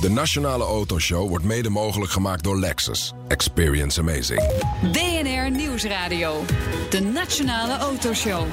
De Nationale Autoshow wordt mede mogelijk gemaakt door Lexus. Experience amazing. BNR Nieuwsradio. De Nationale Autoshow.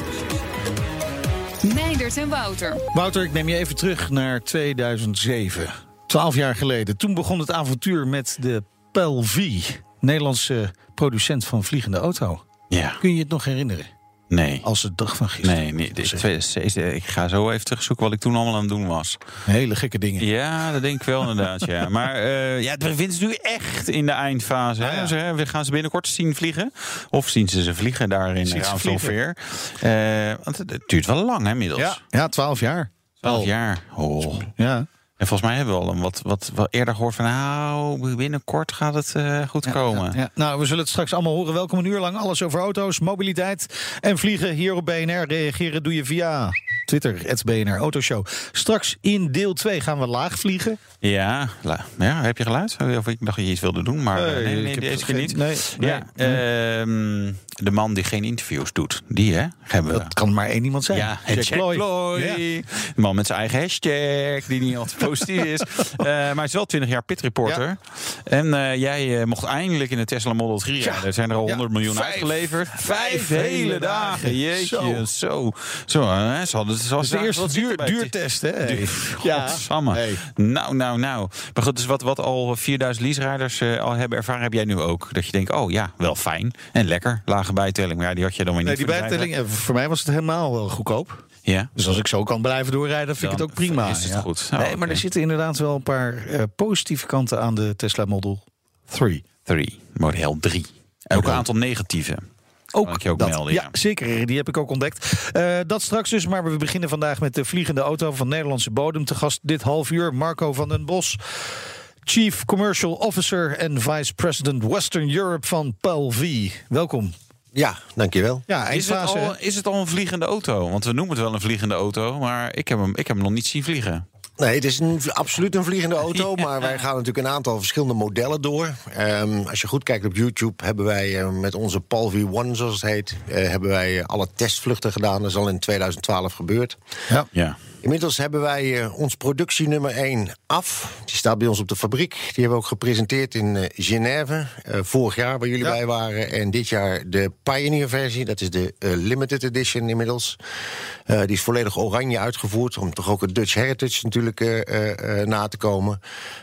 Meindert en Wouter. Wouter, ik neem je even terug naar 2007. Twaalf jaar geleden. Toen begon het avontuur met de Pelvi. Nederlandse producent van vliegende auto. Ja. Kun je het nog herinneren? Nee. Als de dag van gisteren. Nee, nee dit, 2007, ik ga zo even terugzoeken wat ik toen allemaal aan het doen was. Hele gekke dingen. Ja, dat denk ik wel inderdaad. ja. Maar uh, ja, we vinden ze nu echt in de eindfase. Ah, ja. We gaan ze binnenkort zien vliegen. Of zien ze ze vliegen daar in Raamsdorfveer. Uh, want het, het, duurt wel lang hè, inmiddels. Ja, ja 12 jaar. 12 jaar. Oh. Ja. En volgens mij hebben we al een wat, wat, wat eerder gehoord van... nou, binnenkort gaat het uh, goed ja, komen. Ja, ja. Nou, we zullen het straks allemaal horen. Welkom een uur lang. Alles over auto's, mobiliteit en vliegen. Hier op BNR reageren doe je via Twitter, het BNR Autoshow. Straks in deel 2 gaan we laag vliegen. Ja, ja, heb je geluid? Of ik dacht dat je iets wilde doen, maar nee, nee, nee deze keer niet. Nee, nee, ja, nee. Uh, de man die geen interviews doet, die hè, hebben we. Dat kan maar één iemand zijn. Ja, Jack, Jack Ploy. Ploy. Ja. De man met zijn eigen hashtag, die niet altijd positief is. Uh, maar hij is wel 20 jaar pit reporter. Ja. En uh, jij uh, mocht eindelijk in de Tesla Model 3 rijden. Ja. Er zijn er al 100 miljoen vijf, uitgeleverd. Vijf, hele dagen. Jeetje, zo. Zo, zo hè, ze hadden, de eerste duur, duurtest, hè? Ja. Hey. Nou, nou, nou. Maar goed, dus wat, wat al 4000 leaserijders uh, al hebben ervaren, heb jij nu ook. Dat je denkt, oh ja, wel fijn en lekker. Lage bijtelling. Maar ja, die had je dan weer niet. Nee, die bijtelling, voor mij was het helemaal wel goedkoop. Ja. Dus als ik zo kan blijven doorrijden, vind ik het ook prima. Is het ja. goed. Oh, nee, maar okay. er zitten inderdaad wel een paar uh, positieve kanten aan de Tesla Model 3. 3, model 3. En ook een aantal negatieve. Ook, je ook dat, melden, ja. ja. zeker. Die heb ik ook ontdekt. Uh, dat straks dus, maar we beginnen vandaag met de vliegende auto van Nederlandse bodem. Te gast dit half uur, Marco van den Bos. Chief Commercial Officer en Vice President Western Europe van PLV. Welkom. Ja, dankjewel. Ja, is, het al, is het al een vliegende auto? Want we noemen het wel een vliegende auto, maar ik heb hem, ik heb hem nog niet zien vliegen. Nee, het is een, absoluut een vliegende auto. Maar wij gaan natuurlijk een aantal verschillende modellen door. Um, als je goed kijkt op YouTube, hebben wij uh, met onze Palvi One, zoals het heet, uh, hebben wij alle testvluchten gedaan. Dat is al in 2012 gebeurd. Ja. ja. Inmiddels hebben wij uh, ons productie nummer 1 af. Die staat bij ons op de fabriek. Die hebben we ook gepresenteerd in uh, Genève. Uh, vorig jaar, waar jullie ja. bij waren. En dit jaar de Pioneer versie. Dat is de limited edition inmiddels. die is volledig oranje uitgevoerd. Om toch ook het Dutch Heritage natuurlijk na te komen.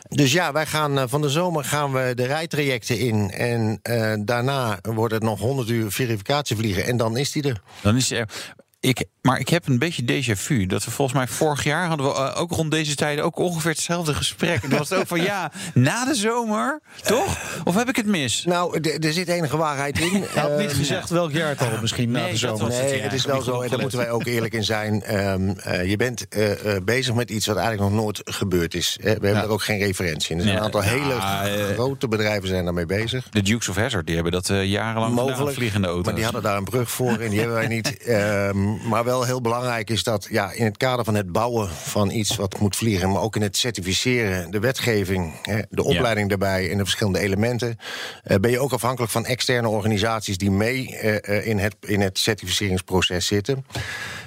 Dus ja, wij gaan van de zomer gaan we de rijtrajecten in. En daarna wordt het nog 100 uur verificatievliegen. En dan is die er. Dan is er. Ik, maar ik heb een beetje déjà vu. Dat we volgens mij vorig jaar hadden we uh, ook rond deze tijden ook ongeveer hetzelfde gesprek. En dan was het ook van ja, na de zomer, toch? Of heb ik het mis? Nou, er zit enige waarheid in. Je had niet uh, gezegd welk jaar het al misschien nee, na de zomer. Nee, het, het is wel zo, en daar moeten wij ook eerlijk in zijn. Um, uh, je bent bezig met iets wat eigenlijk nog nooit gebeurd is. we hebben ja. er ook geen referentie in. Er zijn ja, een aantal hele grote bedrijven zijn daarmee bezig. De Dukes of Hazzard, die hebben dat jarenlang Mogelijk, gedaan, vliegende auto's. Maar die hadden daar een brug voor en die hebben wij niet. Um, maar wel heel belangrijk is dat ja, in het kader van het bouwen van iets wat moet vliegen, maar ook in het certificeren, de wetgeving, de opleiding ja. daarbij en de verschillende elementen, ben je ook afhankelijk van externe organisaties die mee in, het, in het certificeringsproces zitten.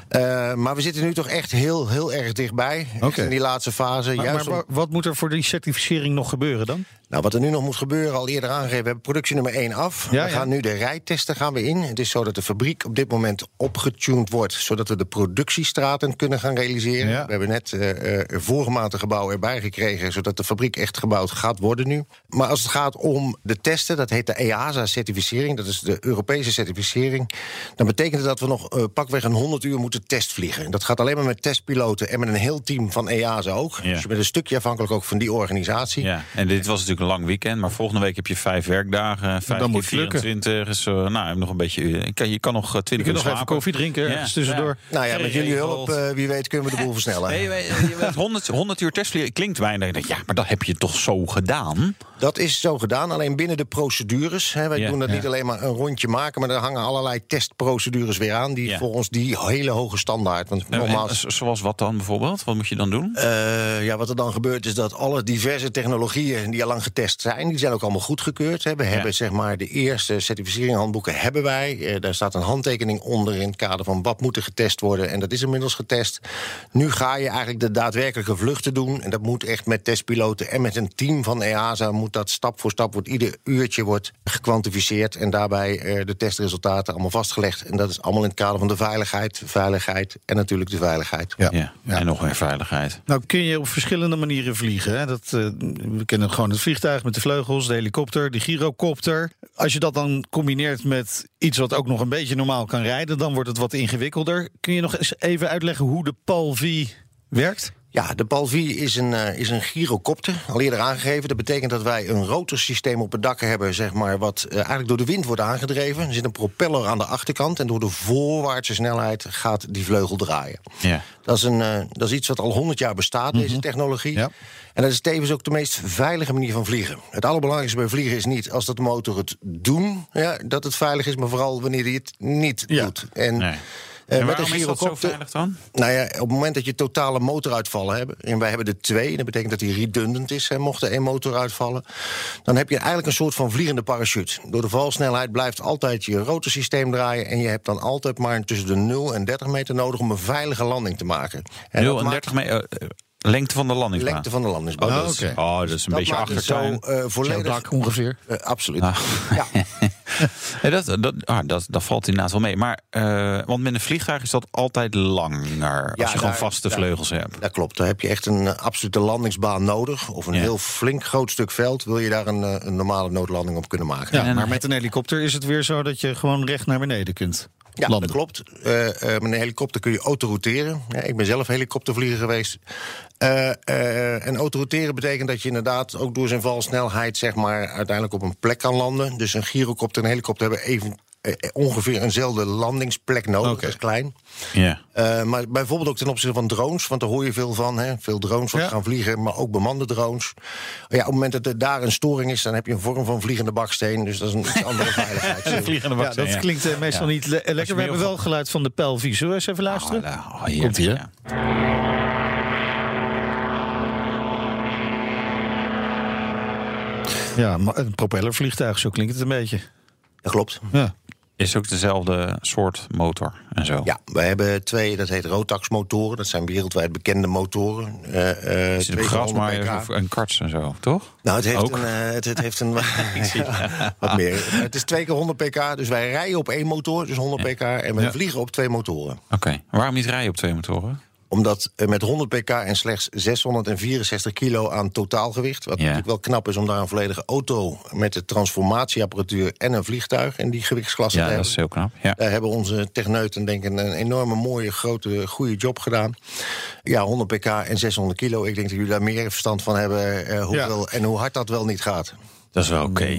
Uh, maar we zitten nu toch echt heel, heel erg dichtbij. Okay. In die laatste fase. Maar, juist maar om... wat moet er voor die certificering nog gebeuren dan? Nou, wat er nu nog moet gebeuren, al eerder aangegeven, we hebben productie nummer 1 af. Ja, we gaan ja. nu de rijtesten gaan we in. Het is zo dat de fabriek op dit moment opgetuned wordt, zodat we de productiestraten kunnen gaan realiseren. Ja. We hebben net uh, vorige maand een gebouw erbij gekregen, zodat de fabriek echt gebouwd gaat worden nu. Maar als het gaat om de testen, dat heet de EASA-certificering, dat is de Europese certificering, dan betekent het dat we nog pakweg een 100 uur moeten testvliegen. Dat gaat alleen maar met testpiloten en met een heel team van EASA ook. Ja. Dus je bent een stukje afhankelijk ook van die organisatie. Ja, en dit was natuurlijk een lang weekend, maar volgende week heb je vijf werkdagen, vijf dan moet het lukken. 24. Dus, eh, nou, nog een beetje. Je kan, je kan nog eh, Je 20 kunt uur nog even koffie drinken Ja, tussendoor. Nou ja, met jullie hulp, eh, wie weet, kunnen we de boel versnellen. Nee, je weet- je weet, 100, 100 uur testvliegen klinkt weinig. Ja, maar dat heb je toch zo gedaan? Dat is zo gedaan, alleen binnen de procedures. Hè, wij Ja, doen dat ja. niet alleen maar een rondje maken, maar er hangen allerlei testprocedures weer aan. Die Ja. volgens die hele hoge standaard. Want nogmaals, zoals wat dan bijvoorbeeld? Wat moet je dan doen? Eh, ja, wat er dan gebeurt is dat alle diverse technologieën die al lang getest zijn, die zijn ook allemaal goedgekeurd. Hè. We hebben zeg maar de eerste certificeringshandboeken hebben wij. Eh, daar staat een handtekening onder in het kader van wat moet er getest worden. En dat is inmiddels getest. Nu ga je eigenlijk de daadwerkelijke vluchten doen. En dat moet echt met testpiloten en met een team van EASA moet dat stap voor stap wordt ieder uurtje wordt gekwantificeerd en daarbij eh, de testresultaten allemaal vastgelegd. En dat is allemaal in het kader van de veiligheid, veiligheid en natuurlijk de veiligheid. Ja. ja. Ja. En nog meer veiligheid. Nou kun je op verschillende manieren vliegen. Hè? Dat, eh, we kennen gewoon het vliegtuig met de vleugels, de helikopter, de gyrocopter. Als je dat dan combineert met iets wat ook nog een beetje normaal kan rijden, dan wordt het wat ingewikkelder. Kun je nog eens even uitleggen hoe de PAL-V werkt? Ja, de Palvi is een, eh, is een gyrocopter, al eerder aangegeven. Dat betekent dat wij een rotorsysteem op het dak hebben, zeg maar, wat eh, eigenlijk door de wind wordt aangedreven. Er zit een propeller aan de achterkant en door de voorwaartse snelheid gaat die vleugel draaien. Ja. Dat is, een, eh, dat is iets wat al 100 jaar bestaat, deze technologie. Ja. En dat is tevens ook de meest veilige manier van vliegen. Het allerbelangrijkste bij vliegen is niet als dat de motor het doen, ja, dat het veilig is, maar vooral wanneer hij het niet Ja. doet. En, Nee. Eh, en met waarom een is dat zo gyrocopter. veilig dan? Nou ja, op het moment dat je totale motoruitvallen hebt... en wij hebben er twee, dat betekent dat die redundant is... Hè, mocht er één motor uitvallen... dan heb je eigenlijk een soort van vliegende parachute. Door de valsnelheid blijft altijd je rotorsysteem draaien... en je hebt dan altijd maar tussen de 0 en 30 meter nodig... om een veilige landing te maken. En 0 dat en maakt 30 meter. eh, lengte van de landingsbaan. lengte van de landingsbaan. Oh, dat is, oké. oh, dat is een Dat beetje maakt het achtertuin. zo eh, volledig... dak ongeveer. Absoluut. Ah. Ja. Ja, dat, dat, ah, dat, dat valt inderdaad wel mee. Maar, eh, want met een vliegtuig is dat altijd langer. als je gewoon daar- vaste daar- vleugels hebt. Dat klopt. Daar heb je echt een eh, absolute landingsbaan nodig. Of een Ja. heel flink groot stuk veld... wil je daar een, eh, een normale noodlanding op kunnen maken. Ja, maar met een helikopter is het weer zo dat je gewoon recht naar beneden kunt Ja, landen. dat klopt. Eh, met een helikopter kun je autorouteren. Ja, ik ben zelf helikoptervlieger geweest. Eh, en autorouteren betekent dat je inderdaad ook door zijn valsnelheid... zeg maar, uiteindelijk op een plek kan landen. Dus een gyrocopter en een helikopter hebben even, ongeveer eenzelfde landingsplek nodig. Dat is klein. Ja. Eh, maar bijvoorbeeld ook ten opzichte van drones, want daar hoor je veel van. Hè? Veel drones wat Ja. gaan vliegen, maar ook bemande drones. Ja, op het moment dat er daar een storing is, dan heb je een vorm van vliegende baksteen. Dus dat is een iets andere veiligheid. Vliegende Ja, baksteen, dat ja. klinkt eh, meestal Ja. niet le- lekker. We hebben wel geluid van de. Zullen we eens even luisteren? Oh, nou, oh, hier, ja. Ja, maar een propellervliegtuig, zo klinkt het een beetje. Dat klopt. Ja. Is ook dezelfde soort motor en zo. Ja, wij hebben twee, dat heet Rotax-motoren. Dat zijn wereldwijd bekende motoren. Eh, eh, Is het twee gras, 100 maar pk. en karts en zo, toch? Nou, het heeft Ook? een. eh, het, het heeft een wat meer. Het is twee keer 100 pk. Dus wij rijden op één motor, dus 100 pk. En we Ja. vliegen op twee motoren. Oké. Waarom niet rijden op twee motoren? Omdat met 100 pk en slechts 664 kilo aan totaalgewicht... wat Ja. natuurlijk wel knap is om daar een volledige auto... met de transformatieapparatuur en een vliegtuig in die gewichtsklasse Ja, te dat hebben. is heel knap. Ja. Daar hebben onze techneuten denk ik een enorme mooie, grote, goede job gedaan. Ja, 100 pk en 600 kilo. Ik denk dat jullie daar meer verstand van hebben eh, hoeveel, en hoe hard dat wel niet gaat. Dat is wel oké.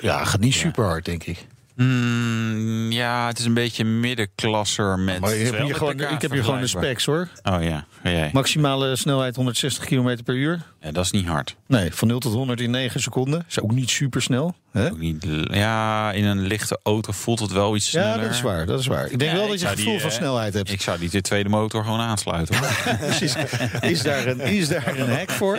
Ja, gaat niet super hard, denk ik. Mm, ja, het is een beetje middenklasser met. Maar je hebt hier 200 gewoon, ik heb hier gewoon de specs hoor. Oh ja. Maximale snelheid 160 km per uur. Ja, dat is niet hard. Nee, van 0 tot 100 in 9 seconden. Is ook niet super snel. Hè? Ook niet, l- ja, in een lichte auto voelt het wel iets sneller. Ja, dat is waar. Dat is waar. Ik denk Ja, wel ik dat je zou gevoel die, van eh, snelheid hebt. Ik zou die de tweede motor gewoon aansluiten. Hoor. Precies. Is daar een, is daar een hek voor?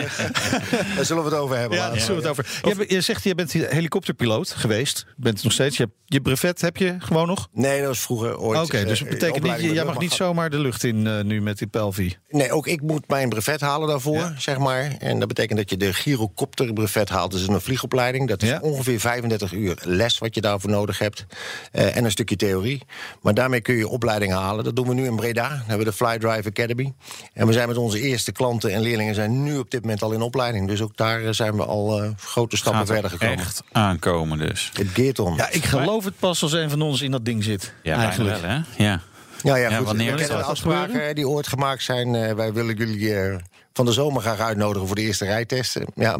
Daar zullen we het over hebben. Ja, daar zullen we het over. Je, hebt- je zegt, je bent helikopterpiloot geweest. Bent het nog steeds. Je, hebt, je brevet heb je gewoon nog? Nee, dat was vroeger ooit. Oké, dus eh, het betekent niet, jij mag niet zomaar de lucht in eh, nu met die Pelvi. Nee, ook ik moet mijn brevet halen daarvoor, Ja. zeg maar. En dat betekent dat je de gyrocopterbrevet haalt. Dat is een vliegopleiding. Dat is Ja. ongeveer 35 uur les wat je daarvoor nodig hebt. Eh, en een stukje theorie. Maar daarmee kun je opleiding halen. Dat doen we nu in Breda. Dan hebben we de Flydrive Academy. En we zijn met onze eerste klanten en leerlingen zijn nu op dit moment al in opleiding. Dus ook daar eh, zijn we al eh, grote stappen Gaat er verder gekomen. echt aankomen dus. Het geert om. Ja, ik geloof het pas als een van ons in dat ding zit. Ja, eigenlijk. wel hè? Ja. Ja, ja, Ja, goed. wanneer we is kennen de dat afspraken gebeuren? eh, die ooit gemaakt zijn. Eh, wij willen jullie eh, van de zomer graag uitnodigen voor de eerste rijtesten. Ja.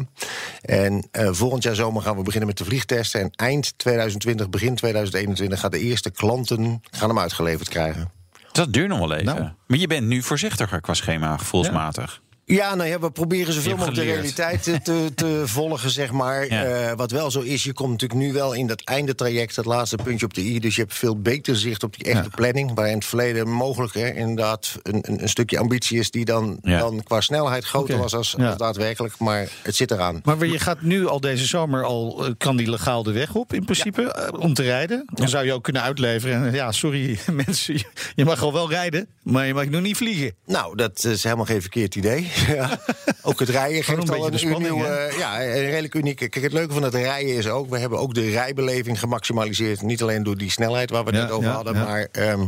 En eh, volgend jaar zomer gaan we beginnen met de vliegtesten. En eind 2020, begin 2021 gaan de eerste klanten gaan hem uitgeleverd krijgen. Dat duurt nog wel even. Nou. Maar je bent nu voorzichtiger qua schema, gevoelsmatig. Ja, nou ja, we proberen zoveel mogelijk de realiteit te, te, volgen, zeg maar. Ja. Eh, wat wel zo is, je komt natuurlijk nu wel in dat eindetraject, dat laatste puntje op de i. Dus je hebt veel beter zicht op die echte planning. Waar in het verleden mogelijk hè, inderdaad een, een, een stukje ambitie is die dan, Ja. dan qua snelheid groter was als, Ja. als daadwerkelijk. Maar het zit eraan. Maar je gaat nu al deze zomer al, eh, kan die legaal de weg op in principe, eh, om te rijden. Dan zou je ook kunnen uitleveren. En, Ja, sorry mensen, je- je mag al wel rijden, maar je mag nog niet vliegen. Nou, dat is helemaal geen verkeerd idee. ja. Ook het rijden geeft al een, spanning, nieuwe, ja, een redelijk unieke. Kijk, het leuke van het rijden is ook, we hebben ook de rijbeleving gemaximaliseerd. Niet alleen door die snelheid waar we het Ja, net over ja, hadden, maar ehm,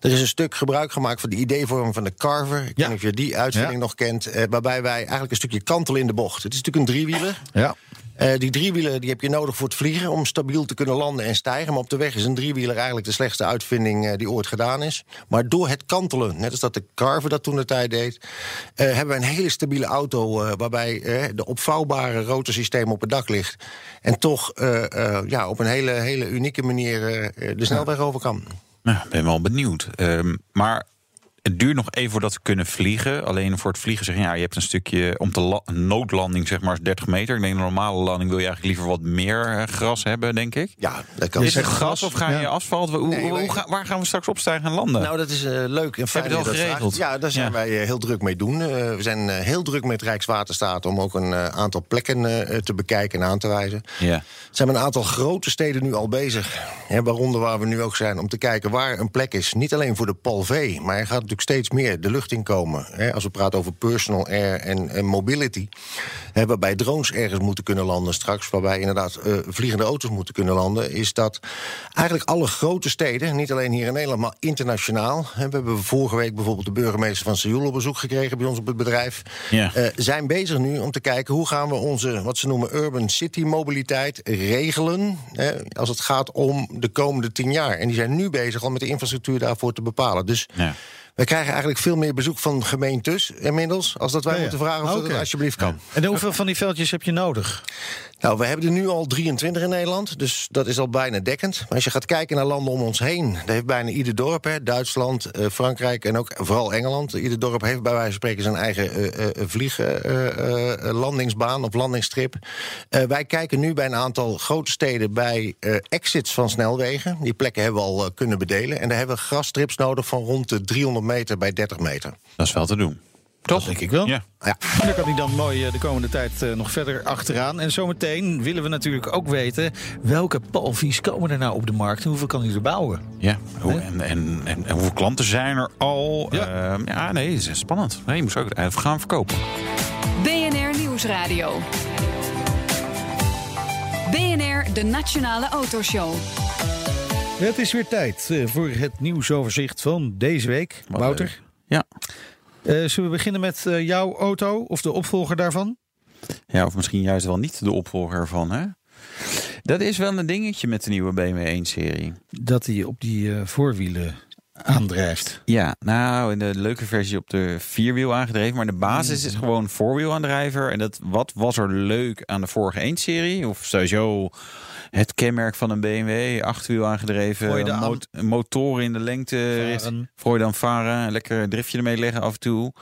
er is een stuk gebruik gemaakt van de ideevorm van de Carver. Ik weet niet of je die uitvinding nog kent, eh, waarbij wij eigenlijk een stukje kantelen in de bocht. Het is natuurlijk een driewieler. Ja. Eh, die driewielen die heb je nodig voor het vliegen om stabiel te kunnen landen en stijgen. Maar op de weg is een driewieler eigenlijk de slechtste uitvinding eh, die ooit gedaan is. Maar door het kantelen, net als dat de Carver dat toen de tijd deed, eh, hebben we een hele stabiele auto waarbij de opvouwbare rotorsysteem op het dak ligt. En toch ja, op een hele, hele unieke manier de snelweg over kan. Nou, ik ben wel benieuwd. Ehm, maar het duurt nog even voordat we kunnen vliegen. Alleen voor het vliegen zeg je, ja, je hebt een stukje om te noodlanding, zeg maar, is 30 meter. Ik denk een normale landing wil je eigenlijk liever wat meer eh, gras hebben, denk ik. Ja, dat kan. Is het gras gras, of ga je ja. asfalt? Hoe, Nee, hoe- wij- hoe ga- waar gaan we straks opstijgen en landen? Nou, dat is eh, leuk en fijn Heb je het dat al je geregeld? Ja, daar zijn Ja. wij eh, heel druk mee doen. We zijn heel druk met Rijkswaterstaat om ook een aantal plekken te bekijken en aan te wijzen. ja. Er zijn een aantal grote steden nu al bezig. Hè, waaronder waar we nu ook zijn. Om te kijken waar een plek is. Niet alleen voor de Palvé. Maar er gaat natuurlijk steeds meer de lucht in komen. Hè, als we praten over personal air en, en mobility. Hè, waarbij drones ergens moeten kunnen landen straks. Waarbij inderdaad eh, vliegende auto's moeten kunnen landen. Is dat eigenlijk alle grote steden. Niet alleen hier in Nederland, maar internationaal. Hè, we hebben vorige week bijvoorbeeld de burgemeester van Seoul op bezoek gekregen bij ons op het bedrijf. Ja. Eh, zijn bezig nu om te kijken hoe gaan we onze, wat ze noemen, urban city mobiliteit regelen. Hè, als het gaat om de komende tien jaar. En die zijn nu bezig al met de infrastructuur daarvoor te bepalen. Dus Ja. We krijgen eigenlijk veel meer bezoek van gemeentes inmiddels. Als dat wij Ja, ja. moeten vragen of Oké. dat alsjeblieft kan. En hoeveel van die veldjes heb je nodig? Nou, we hebben er nu al 23 in Nederland, dus dat is al bijna dekkend. Maar als je gaat kijken naar landen om ons heen, daar heeft bijna ieder dorp, hè, Duitsland, eh, Frankrijk en ook vooral Engeland. Ieder dorp heeft bij wijze van spreken zijn eigen vlieglandingsbaan of landingsstrip. Eh, wij kijken nu bij een aantal grote steden bij exits van snelwegen. Die plekken hebben we al kunnen bedelen. En daar hebben we grasstrips nodig van rond de 300 meter bij 30 meter. Dat is wel te doen. Toch? denk ik wel. Ja. Ja. En daar kan hij dan mooi eh, de komende tijd eh, nog verder achteraan. En zometeen willen we natuurlijk ook weten... welke palvies komen er nou op de markt en hoeveel kan hij er bouwen? Ja, hoe, en, en, en, en hoeveel klanten zijn er al? Ja. Ja, ja nee, het is spannend. Nee, je moet ze ook even gaan verkopen. BNR Nieuwsradio. BNR, de Nationale Autoshow. Het is weer tijd eh, voor het nieuwsoverzicht van deze week. Wat Wouter, leuk. Ja. Eh, zullen we beginnen met eh, jouw auto of de opvolger daarvan? ja, of misschien juist wel niet de opvolger ervan, hè? Dat is wel een dingetje met de nieuwe BMW 1-serie. Dat hij op die eh, voorwielen aandrijft. Ja, nou, in de leuke versie op de vierwiel aangedreven. Maar de basis is gewoon voorwielaandrijver. En dat, wat was er leuk aan de vorige 1-serie? Of sowieso het kenmerk van een BMW, achtwiel aangedreven, mot- motoren in de lengte, gooi dan varen, lekker driftje ermee leggen af en toe.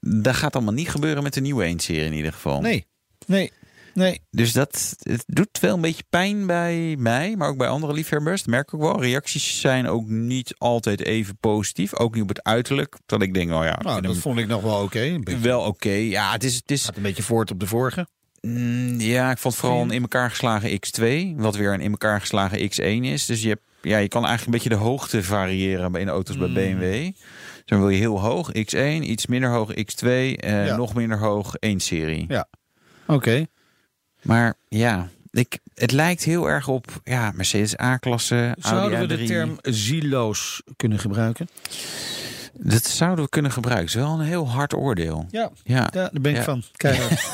Dat gaat allemaal niet gebeuren met de nieuwe 1-serie in ieder geval. Nee, nee, nee. Dus dat het doet wel een beetje pijn bij mij, maar ook bij andere liefhebbers. Dat merk ik ook wel. Reacties zijn ook niet altijd even positief. Ook niet op het uiterlijk. Dat ik denk, oh ja, Nou, dat hem vond ik nog wel oké. Beetje- wel oké. Ja, het is, het is Gaat een beetje voort op de vorige. Mm, ja, ik vond vooral een in elkaar geslagen X2, wat weer een in elkaar geslagen X1 is. Dus je, hebt, ja, je kan eigenlijk een beetje de hoogte variëren bij in de auto's bij BMW. Dus dan wil je heel hoog X1, iets minder hoog X2, eh, Ja. nog minder hoog 1-serie. Ja. Oké. Maar ja, ik, het lijkt heel erg op ja, Mercedes A-klasse, Zouden Audi we de A3. term zieloos kunnen gebruiken? Dat zouden we kunnen gebruiken. Het is wel een heel hard oordeel. Ja, Ja, daar ben ik Ja. van. Keihard.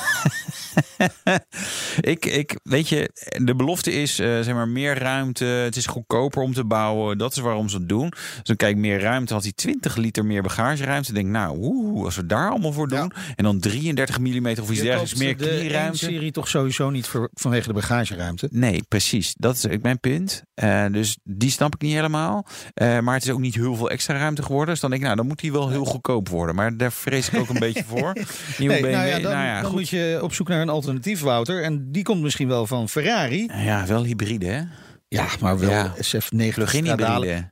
Ik, ik, weet je, de belofte is uh, zeg maar meer ruimte. Het is goedkoper om te bouwen. Dat is waarom ze het doen. Dus dan kijk meer ruimte. Had hij 20 liter meer bagageruimte. Denk nou, oeh, als we daar allemaal voor doen. En dan 33 mm of iets dergelijks meer knieruimte. De serie toch sowieso niet voor, vanwege de bagageruimte? Nee, precies. Dat is mijn punt. Uh, dus die snap ik niet helemaal. Uh, maar het is ook niet heel veel extra ruimte geworden. Dus dan denk ik, nou, dan moet hij wel heel goedkoop worden. Maar daar vrees ik ook een beetje voor. Nee, BMW, nou ja, dan, nou ja, dan moet je op zoek naar een alternatief, Wouter. En die komt misschien wel van Ferrari. Ja, wel hybride, hè? Ja, maar wel ja. SF90 plug-in hybride.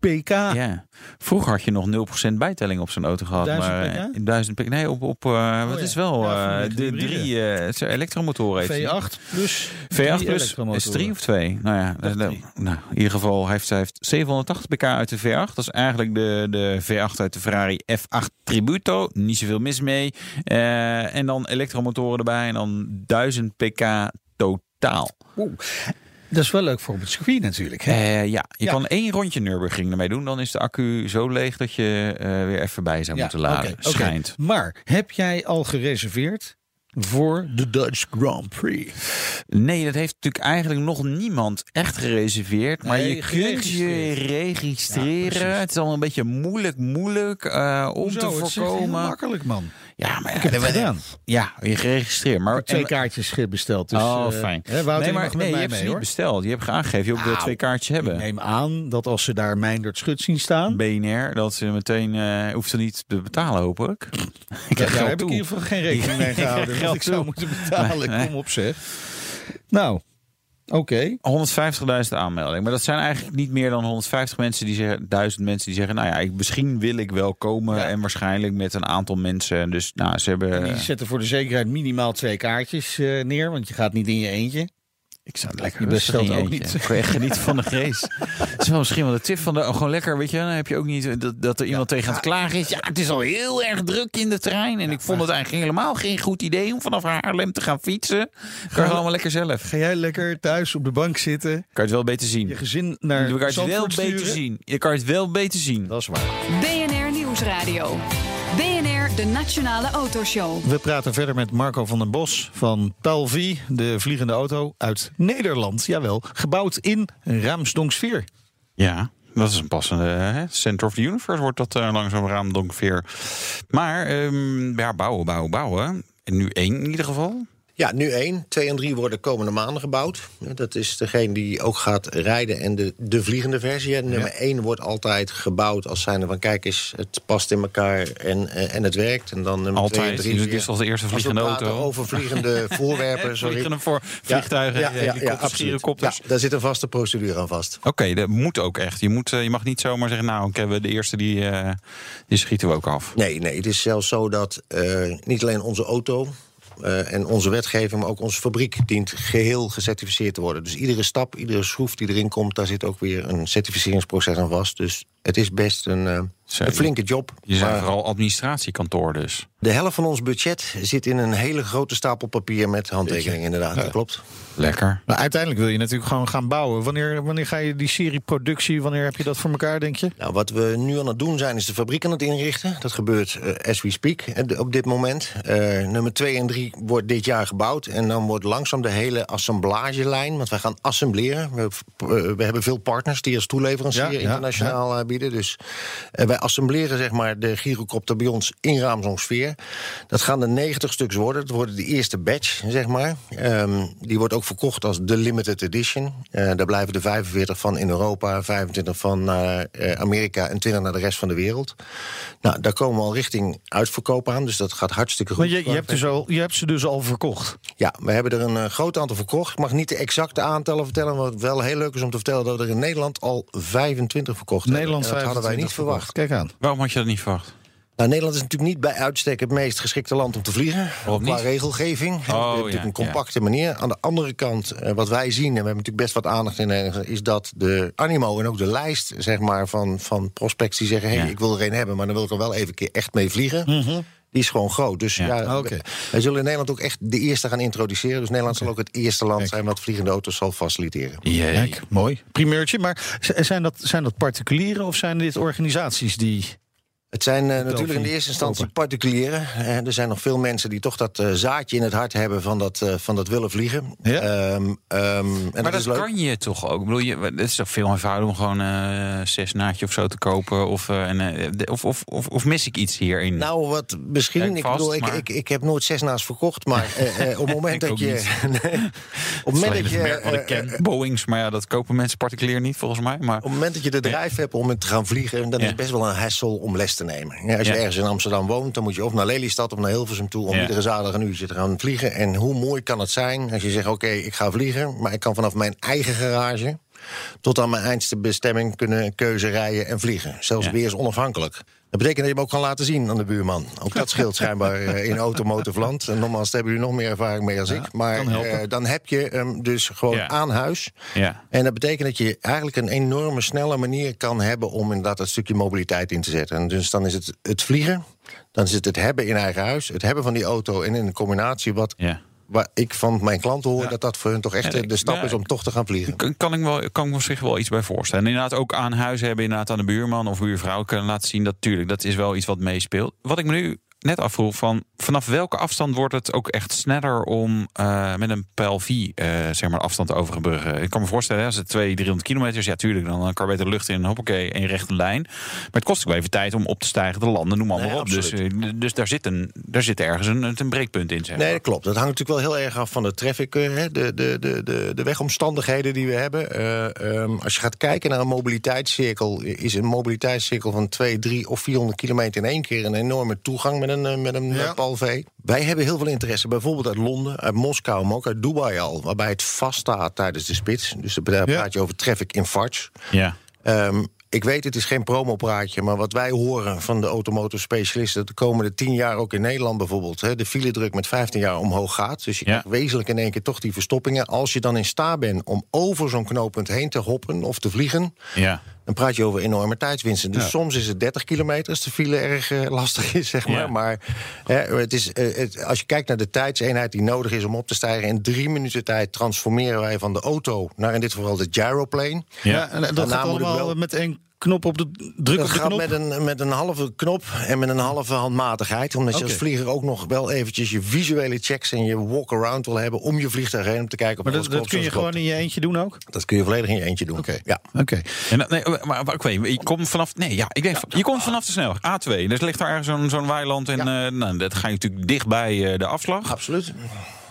1000 pk. Ja. Vroeger had je nog 0% bijtelling op zo'n auto gehad. 1000 maar pk? in 1000 pk. Nee, op, op uh, oh, wat ja. is wel uh, de hybride. drie uh, elektromotoren heeft V8 plus V8 plus is 3 of 2. Nou ja, dat, nou, in ieder geval heeft hij heeft 780 pk uit de V8. Dat is eigenlijk de, de V8 uit de Ferrari F8 Tributo. Niet zoveel mis mee. en dan elektromotoren erbij en dan 1000 pk totaal. Oeh. Dat is wel leuk voor op het circuit natuurlijk. Hè? Uh, ja, je ja. kan één rondje Nürburgring ermee doen. Dan is de accu zo leeg dat je uh, weer even bij zou ja, moeten laden. Okay, Schijnt. Okay. Maar heb jij al gereserveerd voor de Dutch Grand Prix? Nee, dat heeft natuurlijk eigenlijk nog niemand echt gereserveerd. Maar nee, je kunt je registreren. Ja, het is al een beetje moeilijk, moeilijk uh, om Hoezo? te voorkomen. Het is heel makkelijk, man. Ja, maar ik heb het gedaan. Ja, je geregistreerd. Maar twee kaartjes besteld. Dus, oh, fijn. Uh, Wouter, nee, maar mag nee, je hebt mee, niet hoor. besteld. Je hebt aangegeven, je ook wil twee kaartjes hebben. Ik neem aan dat als ze daar Meindert Schut zien staan... BNR, dat ze meteen... Uh, hoeft ze niet te betalen, hopelijk. ik ja, daar heb ik in ieder geval geen rekening mee gehouden. dat ik zou moeten betalen. Kom op, zeg. Nou, Oké. Okay. 150.000 aanmeldingen. Maar dat zijn eigenlijk niet meer dan 150 mensen die zeggen, duizend mensen die zeggen, nou ja, ik, misschien wil ik wel komen. Ja. En waarschijnlijk met een aantal mensen. Dus nou, ze hebben. En die zetten voor de zekerheid minimaal twee kaartjes uh, neer, want je gaat niet in je eentje. Ik zou het lekker besteld ook niet. Ik echt genieten van de race. Het is wel misschien wel de tip van de. Oh, gewoon lekker, weet je. Dan heb je ook niet dat, dat er iemand ja, tegen aan het klagen is. Ja, het is al heel erg druk in de trein. En ja, ik vond het eigenlijk helemaal geen goed idee om vanaf Haarlem te gaan fietsen. Kan je allemaal lekker zelf. Ga jij lekker thuis op de bank zitten? Kan je het wel beter zien. Je gezin naar. Je kan het wel sturen. beter zien. Je kan het wel beter zien. Dat is waar. BNR Nieuwsradio. De Nationale Autoshow. We praten verder met Marco van den Bos van Palvi, de vliegende auto uit Nederland. Jawel, gebouwd in Raamsdonksveer. Ja, dat is een passende hè? Center of the Universe wordt dat uh, langzaam Raamsdonksveer. Maar um, ja, bouwen, bouwen, bouwen. En nu één in ieder geval. Ja, nu één. Twee en drie worden komende maanden gebouwd. Dat is degene die ook gaat rijden en de, de vliegende versie. En nummer ja. één wordt altijd gebouwd als zijnde van... kijk eens, het past in elkaar en, en het werkt. En dan nummer altijd. twee en drie. Dus dit is als de eerste vliegende auto. over vliegende voorwerpen. Sorry. Vliegende voor vliegtuigen, ja, ja, ja, ja, helikopters. Ja, daar zit een vaste procedure aan vast. Oké, okay, dat moet ook echt. Je, moet, je mag niet zomaar zeggen... nou, oké, we de eerste die, uh, die schieten we ook af. Nee, nee, het is zelfs zo dat uh, niet alleen onze auto... Uh, en onze wetgeving, maar ook onze fabriek dient geheel gecertificeerd te worden. Dus iedere stap, iedere schroef die erin komt, daar zit ook weer een certificeringsproces aan vast. Dus het is best een, uh, een flinke job. Je zijn vooral administratiekantoor dus. De helft van ons budget zit in een hele grote stapel papier met handtekeningen, inderdaad. Ja. Dat klopt. Lekker. Maar uiteindelijk wil je natuurlijk gewoon gaan bouwen. Wanneer, wanneer ga je die serie productie, wanneer heb je dat voor elkaar, denk je? Nou, wat we nu aan het doen zijn, is de fabriek aan het inrichten. Dat gebeurt uh, as we speak op dit moment. Uh, nummer 2 en 3 wordt dit jaar gebouwd. En dan wordt langzaam de hele assemblagelijn, want wij gaan assembleren. We, uh, we hebben veel partners die als toeleverancier ja, internationaal ja, bieden. Dus wij assembleren zeg maar de gyrocopter bij ons in Raamsdonksveer. Dat gaan er 90 stuks worden. Dat worden de eerste batch, zeg maar. Um, die wordt ook verkocht als de limited edition. Uh, daar blijven er 45 van in Europa, 25 van naar uh, Amerika en 20 naar de rest van de wereld. Nou, daar komen we al richting uitverkoop aan, dus dat gaat hartstikke goed. Maar je, je, hebt, dus al, je hebt ze dus al verkocht? Ja, we hebben er een uh, groot aantal verkocht. Ik mag niet de exacte aantallen vertellen, maar wat wel heel leuk is om te vertellen dat we er in Nederland al 25 verkocht Nederland hebben. En dat hadden wij niet verwacht. Kijk aan. Waarom had je dat niet verwacht? Nou, Nederland is natuurlijk niet bij uitstek het meest geschikte land om te vliegen. Waarom qua niet? regelgeving. Oh, hebben natuurlijk ja, een compacte ja. manier. Aan de andere kant, uh, wat wij zien, en we hebben natuurlijk best wat aandacht in, is dat de animo en ook de lijst zeg maar, van, van prospects die zeggen: hé, hey, ja. ik wil er een hebben, maar dan wil ik er wel even een keer echt mee vliegen. Mm -hmm. Die is gewoon groot. Dus ja, ja okay. wij zullen in Nederland ook echt de eerste gaan introduceren. Dus Nederland okay. zal ook het eerste land Kijk. zijn wat vliegende auto's zal faciliteren. Jee. Kijk, mooi. Primeurtje. Maar zijn dat, zijn dat particulieren of zijn dit organisaties die Het zijn uh, natuurlijk in de eerste instantie particulieren. Uh, er zijn nog veel mensen die toch dat uh, zaadje in het hart hebben van dat, van dat willen vliegen. Ja. Um, um, en maar dat, dat kan je toch ook? Ik bedoel, je, het is toch veel eenvoudiger om gewoon zes naadje of zo te kopen? Of, en, of, of, of, of, mis ik iets hierin? Nou, wat misschien. ik, bedoel, ik, ik, ik, heb nooit zes naast verkocht, maar op het moment dat je. nee, op het moment dat je. Boeings, maar ja, dat kopen mensen particulier niet volgens mij. Maar, op het moment dat je de drijf hebt om het te gaan vliegen, dan is het best wel een hassle om les te nemen. Ja, als je ergens in Amsterdam woont, dan moet je of naar Lelystad of naar Hilversum toe... om iedere zaterdag een uurtje te gaan vliegen. En hoe mooi kan het zijn als je zegt, oké, ik ga vliegen... maar ik kan vanaf mijn eigen garage tot aan mijn eindste bestemming kunnen keuze rijden en vliegen. Zelfs ja. weer onafhankelijk. Dat betekent dat je hem ook kan laten zien aan de buurman. Ook dat scheelt schijnbaar eh, in automotorland. En nogmaals, daar hebben jullie nog meer ervaring mee als ik. Maar uh, dan heb je hem dus gewoon aan huis. Ja. En dat betekent dat je eigenlijk een enorme snelle manier kan hebben... om inderdaad dat stukje mobiliteit in te zetten. En dus dan is het het vliegen, dan is het het hebben in eigen huis... het hebben van die auto en in een combinatie wat waar ik van mijn klanten hoor dat dat voor hun toch echt de stap is om toch te gaan vliegen. Kan, kan ik wel, kan me zich wel iets bij voorstellen. inderdaad ook aan huis hebben, inderdaad aan de buurman of buurvrouw kunnen laten zien. Dat tuurlijk, dat is wel iets wat meespeelt. Wat ik me nu net afvroeg van vanaf welke afstand wordt het ook echt sneller om uh, met een PLV uh, zeg maar afstand te overbruggen? Ik kan me voorstellen, als het 200, 300 kilometer is, ja tuurlijk, dan kan beter lucht in, hoppakee, in rechte lijn. Maar het kost ook wel even tijd om op te stijgen, te landen, noem maar, nee, op. Dus, uh, dus daar, zit een, daar zit ergens een, een breekpunt in. Zeg maar. Nee, dat klopt. Dat hangt natuurlijk wel heel erg af van de traffic, de, de, de, de, de wegomstandigheden die we hebben. Um, als je gaat kijken naar een mobiliteitscirkel, is een mobiliteitscirkel van 2, 3 of 400 kilometer in één keer een enorme toegang met een, met een ja. Palv. Wij hebben heel veel interesse, bijvoorbeeld uit Londen, uit Moskou, maar ook uit Dubai al, waarbij het vaststaat tijdens de spits. Dus daar praat je over traffic in farts. Ja. Um, ik weet, het is geen promopraatje, maar wat wij horen van de automotorspecialisten... dat de komende tien jaar ook in Nederland bijvoorbeeld... Hè, de file-druk met 15 jaar omhoog gaat. Dus je ja. krijgt wezenlijk in één keer toch die verstoppingen. Als je dan in staat bent om over zo'n knooppunt heen te hoppen of te vliegen... Ja. Dan praat je over enorme tijdswinsten. Dus soms is het 30 kilometer als de file erg uh, lastig is, zeg maar. Maar hè, het is, uh, het, als je kijkt naar de tijdseenheid die nodig is om op te stijgen... in drie minuten tijd transformeren wij van de auto naar in dit geval de gyroplane. Ja, en dat gaat allemaal met één knop op de druk dat op de gaat Met een, met een halve knop en met een halve handmatigheid. Omdat je als vlieger ook nog wel eventjes je visuele checks en je walk-around wil hebben om je vliegtuig heen om te kijken of maar dat, dat kun je gewoon in je eentje doen ook? Dat kun je volledig in je eentje doen. Oké. Ja. Oké. Nee, maar, maar oké, je komt vanaf. Nee, ja, ik denk, je komt vanaf de snelweg A2. Dus ligt daar ergens zo'n zo'n weiland en uh, nou, dat ga je natuurlijk dichtbij uh, de afslag. Absoluut.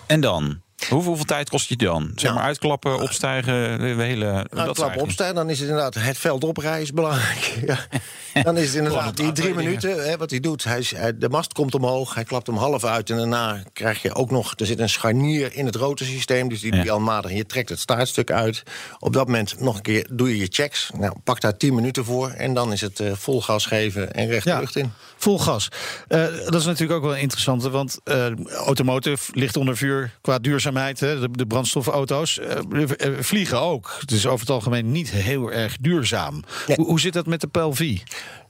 En dan? Hoeveel, hoeveel tijd kost je dan? Zeg maar uitklappen, opstijgen, de hele... Uitklappen, opstijgen, dan is het inderdaad het veld oprijden is belangrijk. Ja. Dan is het inderdaad die drie minuten, hè, wat hij doet. Hij, de mast komt omhoog, hij klapt hem half uit... en daarna krijg je ook nog, er zit een scharnier in het rotorsysteem... dus die doe je almatig en je trekt het staartstuk uit. Op dat moment nog een keer doe je je checks. Nou, pak daar tien minuten voor en dan is het uh, vol gas geven en recht de lucht in. Vol gas. Uh, dat is natuurlijk ook wel interessant, want uh, automotive ligt onder vuur qua duurzaamheid de, de brandstofauto's, uh, vliegen ook. Het is over het algemeen niet heel erg duurzaam. Hoe, hoe, zit dat met de PLV?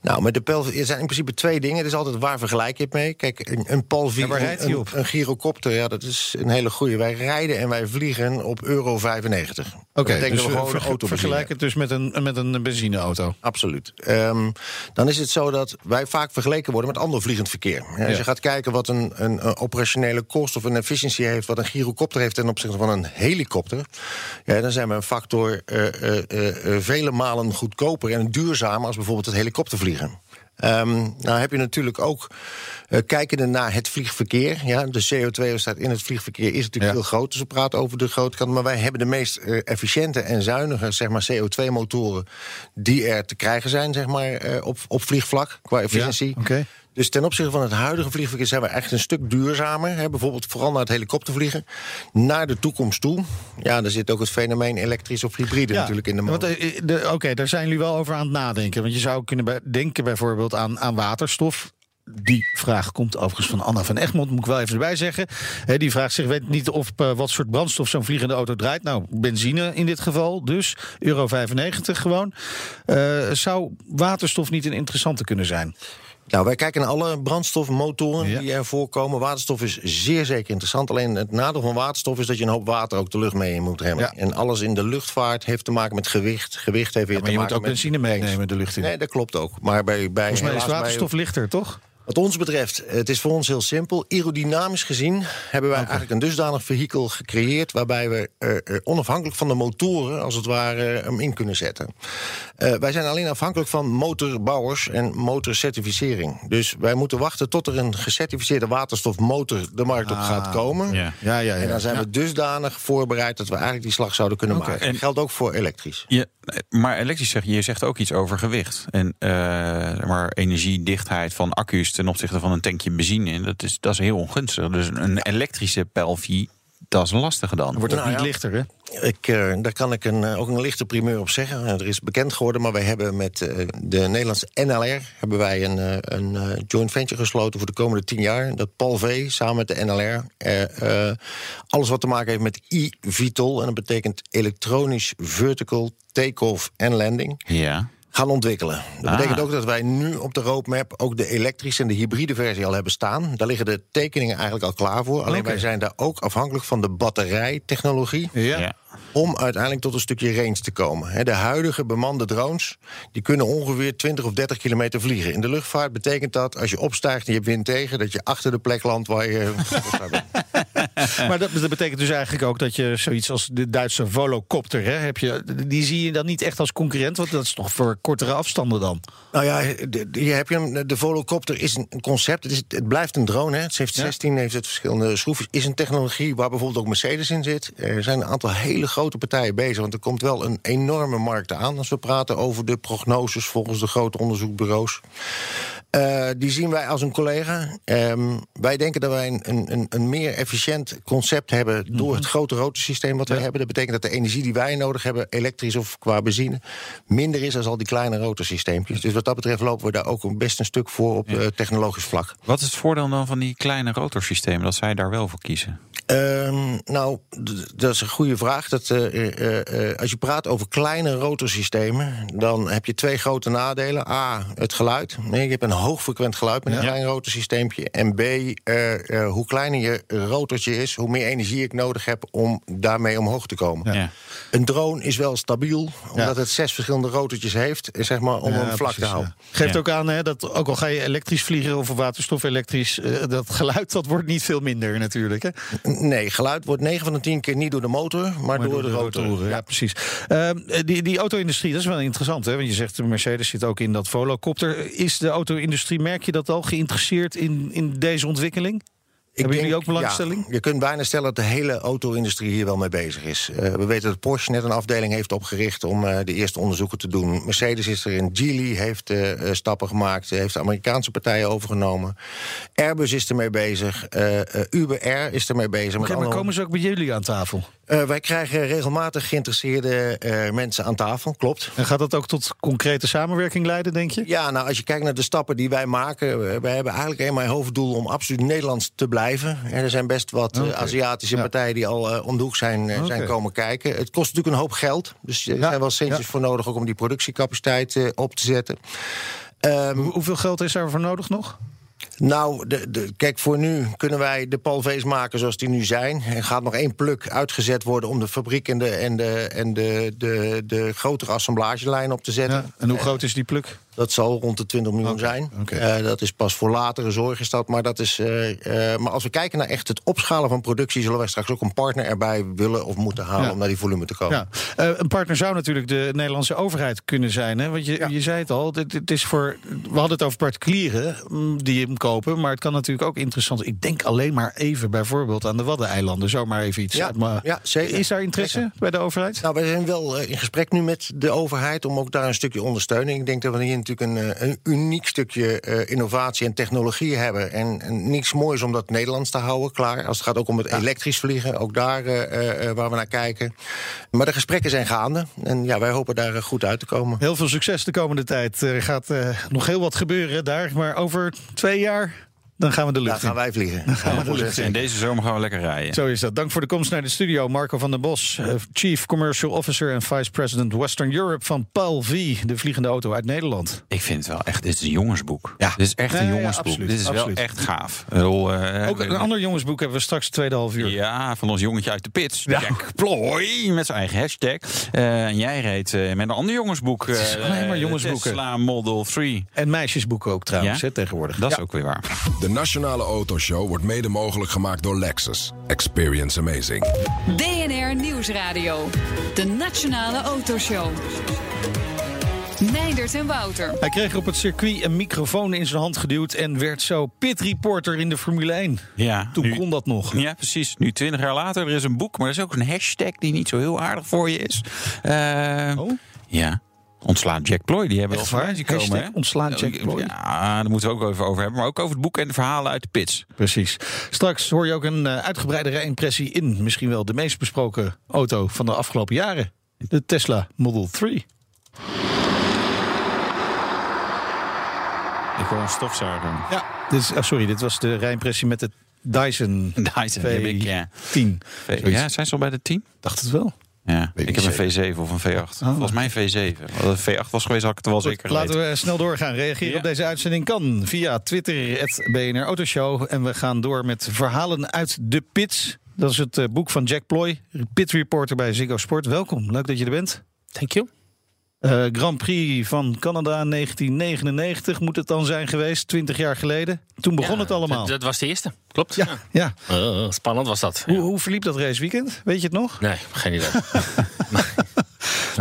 Nou, met de PLV er zijn in principe twee dingen. Het is altijd waar vergelijk je het mee. Kijk, een, een waar rijdt een, een, gyrocopter, ja, dat is een hele goede. Wij rijden en wij vliegen op euro 95. Oké, okay, dus we gewoon ver, auto vergelijk het dus met een, met een benzineauto. Absoluut. Um, dan is het zo dat wij vaak vergeleken worden met ander vliegend verkeer. Ja, als je gaat kijken wat een, een, een, operationele kost of een efficiëntie heeft... wat een gyrocopter heeft ten opzichte van een helikopter... Ja, dan zijn we een factor uh, uh, uh, vele malen goedkoper en duurzamer... als bijvoorbeeld het helikoptervliegen vliegen. Um, nou heb je natuurlijk ook, uh, kijkende naar het vliegverkeer... Ja, de CO2-uitstoot in het vliegverkeer is natuurlijk ja. veel groter. Dus we praten over de grote kant. Maar wij hebben de meest uh, efficiënte en zuinige zeg maar, CO2-motoren... die er te krijgen zijn zeg maar, uh, op, op vliegvlak, qua efficiëntie. Ja, okay. Dus ten opzichte van het huidige vliegverkeer zijn we echt een stuk duurzamer. Hè, bijvoorbeeld vooral naar het helikoptervliegen. Naar de toekomst toe. Ja, daar zit ook het fenomeen elektrisch of hybride ja, natuurlijk in de motor. Oké, okay, daar zijn jullie wel over aan het nadenken. Want je zou kunnen denken bijvoorbeeld aan, aan waterstof. Die vraag komt overigens van Anna van Egmond, moet ik wel even erbij zeggen. die vraagt zich, weet niet of uh, wat soort brandstof zo'n vliegende auto draait. Nou, benzine in dit geval, dus euro 95 gewoon. Uh, zou waterstof niet een interessante kunnen zijn? Nou, wij kijken naar alle brandstofmotoren die er voorkomen. Waterstof is zeer zeker interessant. Alleen het nadeel van waterstof is dat je een hoop water ook de lucht mee in moet remmen. En alles in de luchtvaart heeft te maken met gewicht. Gewicht heeft weer maar te je maken moet ook met... benzine meenemen de lucht in. Nee, dat klopt ook. Maar bij, bij, Volgens mij is bij- waterstof lichter, toch? Wat ons betreft, het is voor ons heel simpel. Aerodynamisch gezien hebben wij eigenlijk een dusdanig vehikel gecreëerd... waarbij we eh, eh, onafhankelijk van de motoren, als het ware, hem in kunnen zetten. Eh, wij zijn alleen afhankelijk van motorbouwers en motorcertificering. Dus wij moeten wachten tot er een gecertificeerde waterstofmotor de markt op gaat komen. Ja. Ja, ja, ja. En dan zijn Ja. we dusdanig voorbereid dat we eigenlijk die slag zouden kunnen maken. En dat geldt ook voor elektrisch. Je, maar elektrisch zeg je, je zegt ook iets over gewicht. En eh, maar energiedichtheid van accu's ten opzichte van een tankje benzine. En Dat is, dat is heel ongunstig. Dus een elektrische pelvie, dat is lastiger dan. Wordt ook Nou niet ja. lichter, hè? Ik, eh, daar kan ik een, eh, ook een lichte primeur op zeggen. Eh, er is bekend geworden, maar wij hebben met eh, de Nederlandse NLR... hebben wij een, eh, een eh, joint venture gesloten voor de komende tien jaar. Dat Paul V samen met de NLR... eh, eh, alles wat te maken heeft met e-VTOL... en dat betekent elektronisch vertical take-off en landing... Ja. Gaan ontwikkelen. Dat Ah. betekent ook dat wij nu op de roadmap ook de elektrische en de hybride versie al hebben staan. Daar liggen de tekeningen eigenlijk al klaar voor. Alleen wij zijn daar ook afhankelijk van de batterijtechnologie Ja. om uiteindelijk tot een stukje range te komen. Hè, De huidige bemande drones die kunnen ongeveer 20 of 30 kilometer vliegen. In de luchtvaart betekent dat als je opstijgt en je hebt wind tegen... dat je achter de plek landt waar je... Maar dat, dat betekent dus eigenlijk ook dat je zoiets als de Duitse Volocopter, hè, heb je, die zie je dan niet echt als concurrent, want dat is toch voor kortere afstanden dan. Nou ja, de, de- je hem, de Volocopter is een concept. Het, is, het blijft een drone. Hè. Het heeft Ja. 16, heeft het verschillende schroefjes. Is een technologie waar bijvoorbeeld ook Mercedes in zit. Er zijn een aantal hele grote partijen bezig. Want er komt wel een enorme markt aan als we praten over de prognoses volgens de grote onderzoekbureaus. Eh, die zien wij als een collega. Ehm, wij denken dat wij een, een, een, meer efficiënt concept hebben door het grote rotorsysteem wat wij hebben. Dat betekent dat de energie die wij nodig hebben, elektrisch of qua benzine, minder is dan al die kleine rotorsysteempjes. Dus wat dat betreft lopen we daar ook best een stuk voor op eh, technologisch vlak. Wat is het voordeel dan van die kleine rotorsystemen? Dat zij daar wel voor kiezen? Ehm, nou, dat is een goede vraag. Dat, eh, eh, eh, als je praat over kleine rotorsystemen, dan heb je twee grote nadelen. A, het geluid. Nee, je hebt een hoogfrequent geluid met een klein rotorsysteempje. En B, eh, eh, hoe kleiner je rotortje is, hoe meer energie ik nodig heb om daarmee omhoog te komen. Ja. Een drone is wel stabiel, omdat het zes verschillende rotortjes heeft, zeg maar, om Ja, hem vlak precies, te houden. ja. Geeft Ja. ook aan hè, dat ook al ga je elektrisch vliegen of waterstof elektrisch, dat geluid dat wordt niet veel minder natuurlijk. Hè? Nee, geluid wordt 9 van de 10 keer niet door de motor, maar, Maar door, de rotor. Ja, precies. Ehm, die, die auto-industrie, dat is wel interessant. Hè? Want je zegt, de Mercedes zit ook in dat Volocopter. Is de auto-industrie, merk je dat al, geïnteresseerd in, in deze ontwikkeling? Hebben jullie ook belangstelling? Ja, je kunt bijna stellen dat de hele auto-industrie hier wel mee bezig is. Eh, we weten dat Porsche net een afdeling heeft opgericht om eh, de eerste onderzoeken te doen. Mercedes is er in, Geely heeft eh, stappen gemaakt, heeft de Amerikaanse partijen overgenomen. Airbus is ermee bezig, Uber Air is ermee bezig. Maar andere- komen ze ook bij jullie aan tafel? Wij krijgen regelmatig geïnteresseerde mensen aan tafel, klopt. En gaat dat ook tot concrete samenwerking leiden, denk je? Ja, nou, als je kijkt naar de stappen die wij maken... wij hebben eigenlijk eenmaal een hoofddoel om absoluut Nederlands te blijven. En er zijn best wat eh. Aziatische Ja. partijen die al eh, om de hoek zijn, eh, zijn komen kijken. Het kost natuurlijk een hoop geld. Dus er Ja, zijn wel centjes voor nodig ook om die productiecapaciteit op te zetten. Ehm, Hoe- hoeveel geld is daarvoor nodig nog? nou, de, de, kijk, voor nu kunnen wij de palvees maken zoals die nu zijn. Er gaat nog één pluk uitgezet worden om de fabriek en de, en de, en de, de, de grotere assemblagelijn op te zetten. Ja. En hoe groot is die pluk? Dat zal rond de 20 miljoen zijn. Eh, dat is pas voor latere zorg is dat. Maar, dat is, eh, eh, maar als we kijken naar echt het opschalen van productie... zullen wij straks ook een partner erbij willen of moeten halen... Ja. om naar die volume te komen. Ja. Een partner zou natuurlijk de Nederlandse overheid kunnen zijn. Hè? Want je, je zei het al, dit, dit is voor, we hadden het over particulieren mm, die hem kopen. Maar het kan natuurlijk ook interessant Ik denk alleen maar even bijvoorbeeld aan de Waddeneilanden. Zomaar even iets. Ja, mijn- ja, zeker. Is daar interesse Zeker. bij de overheid? Nou, wij zijn wel in gesprek nu met de overheid om ook daar een stukje ondersteuning. Ik denk dat we hier natuurlijk een, eh, een uniek stukje eh, innovatie en technologie hebben. En, en niks moois om dat Nederlands te houden, klaar. Als het gaat ook om het elektrisch vliegen, ook daar eh, waar we naar kijken. Maar de gesprekken zijn gaande. En ja, wij hopen daar goed uit te komen. Heel veel succes de komende tijd. Er gaat nog heel wat gebeuren daar. Maar over twee jaar dan gaan we de Daar lucht gaan in. wij vliegen. Dan gaan we de lucht in. En deze zomer gaan we lekker rijden. Zo is dat. Dank voor de komst naar de studio. Marco van der Bos, eh, Chief Commercial Officer en Vice President Western Europe van Paul V, de vliegende auto uit Nederland. Ik vind het wel echt, dit is een jongensboek. Ja. Dit is echt een ja, jongensboek. absoluut, dit is absoluut. wel echt gaaf. Bedoel, eh, Ook een ander jongensboek hebben we straks het tweede half uur. Ja, van ons jongetje uit de pits. Ja. Jack Ploy, met zijn eigen hashtag. Eh, en jij reed eh, met een ander jongensboek. is eh, alleen maar eh, jongensboeken. Tesla Model 3. En meisjesboeken ook trouwens, Ja? hè, tegenwoordig. Dat is ook weer waar. De Nationale Autoshow wordt mede mogelijk gemaakt door Lexus. Experience amazing. BNR Nieuwsradio. De Nationale Autoshow. Meindert en Wouter. Hij kreeg op het circuit een microfoon in zijn hand geduwd en werd zo pitreporter in de Formule 1. Ja, Toen nu- kon dat nog. Ja, precies. Nu, twintig jaar later, er is een boek, maar er is ook een hashtag die niet zo heel aardig voor je is. Eh, Oh? Ja. Ontslaat Jack Ploy, die hebben we al voorbij zien komen. Hashtag hè? ontslaat Jack Ploy. Ja, daar moeten we ook even over hebben. Maar ook over het boek en de verhalen uit de pits. Precies. Straks hoor je ook een uh, uitgebreide rijimpressie in misschien wel de meest besproken auto van de afgelopen jaren. De Tesla Model 3. Ik hoor een stofzuiger. Ja, dit is, oh, sorry, dit was de rijimpressie met de Dyson Dyson, die heb ik, ja. V10. Ja, zijn ze al bij de 10? Dacht het wel. Ja, ik heb een V7 of een V8. Volgens mij een V7. Als het V8 was geweest, had ik het er wel Goed, zeker laten we snel doorgaan. Reageren Ja. op deze uitzending kan via Twitter, het BNR Autoshow. En we gaan door met verhalen uit de pits. Dat is het eh, boek van Jack Ploy, pit reporter bij Ziggo Sport. Welkom, leuk dat je er bent. Thank you. Eh, Grand Prix van Canada 1999 moet het dan zijn geweest, 20 jaar geleden. Toen begon Ja, het allemaal. Dat, dat was de eerste, klopt. ja, ja. Eh, spannend was dat. Hoe, hoe verliep dat raceweekend? Weet je het nog? Nee, geen idee.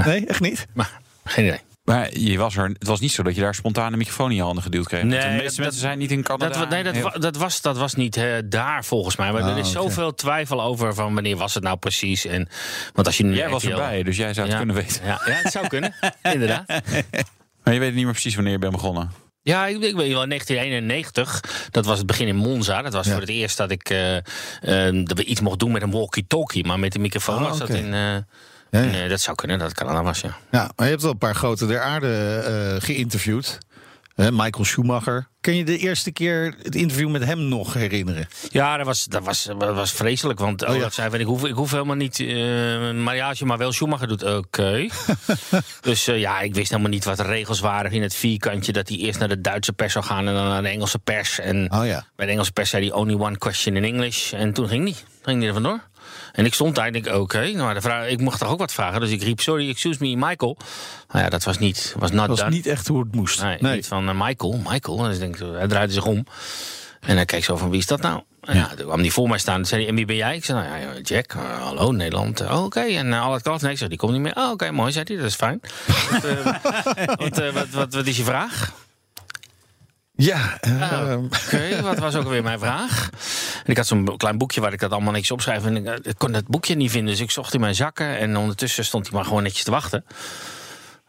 Nee, echt niet. maar, geen idee. Maar je was er, het was niet zo dat je daar spontaan een microfoon in je handen geduwd kreeg. Nee, de meeste dat- mensen zijn niet in Canada. Dat, nee, dat, wa- dat, was, dat was niet eh, daar volgens mij. Maar Ah, er is zoveel twijfel over van wanneer was het nou precies. En, want als je nu Jij was erbij, dus jij zou het ja, kunnen weten. Ja, ja, het zou kunnen, inderdaad. Maar je weet niet meer precies wanneer je bent begonnen. Ja, ik, ik weet wel, 1991, dat was het begin in Monza. Dat was Ja. voor het eerst dat ik eh, eh, dat we iets mochten doen met een walkie-talkie. Maar met de microfoon Oh, was dat in... eh, dat zou kunnen, dat Canada was, ja. Ja, maar je hebt wel een paar grote der aarde eh, geïnterviewd. Michael Schumacher. Kun je de eerste keer het interview met hem nog herinneren? Ja, dat was, dat was, dat was vreselijk. Want Oh, ja. Olaf zei ik hoef, ik hoef helemaal niet eh mariage, maar wel Schumacher doet. Oké. dus eh, ja, ik wist helemaal niet wat de regels waren in het vierkantje. Dat hij eerst naar de Duitse pers zou gaan en dan naar de Engelse pers. En Oh ja. bij de Engelse pers zei hij only one question in English. En toen ging hij. Ging hij er vandoor. En ik stond daar en ik oké, nou, de vraag, ik mocht toch ook wat vragen. Dus ik riep, sorry, excuse me, Michael. Nou ja, dat was niet, was not Dat was done. niet echt hoe het moest. Nee, Nee. niet van eh, Michael. Michael. Dus ik denk, hij draaide zich om. En hij keek zo van, wie is dat nou? En ja. toen kwam hij voor mij staan. Toen zei hij, en wie ben jij? Ik zei, nou ja, Jack, eh, hallo, Nederland. Oh, oké, en uh, al het? Nee, ik zei, die komt niet meer. Oh, oké, mooi, zei hij, dat is fijn. wat, wat, wat, wat, wat is je vraag? Ja, eh, Oh, Oké, wat was ook weer mijn vraag? En ik had zo'n klein boekje waar ik dat allemaal niks opschrijf. En ik, eh, ik kon dat boekje niet vinden, dus ik zocht in mijn zakken. En ondertussen stond hij maar gewoon netjes te wachten.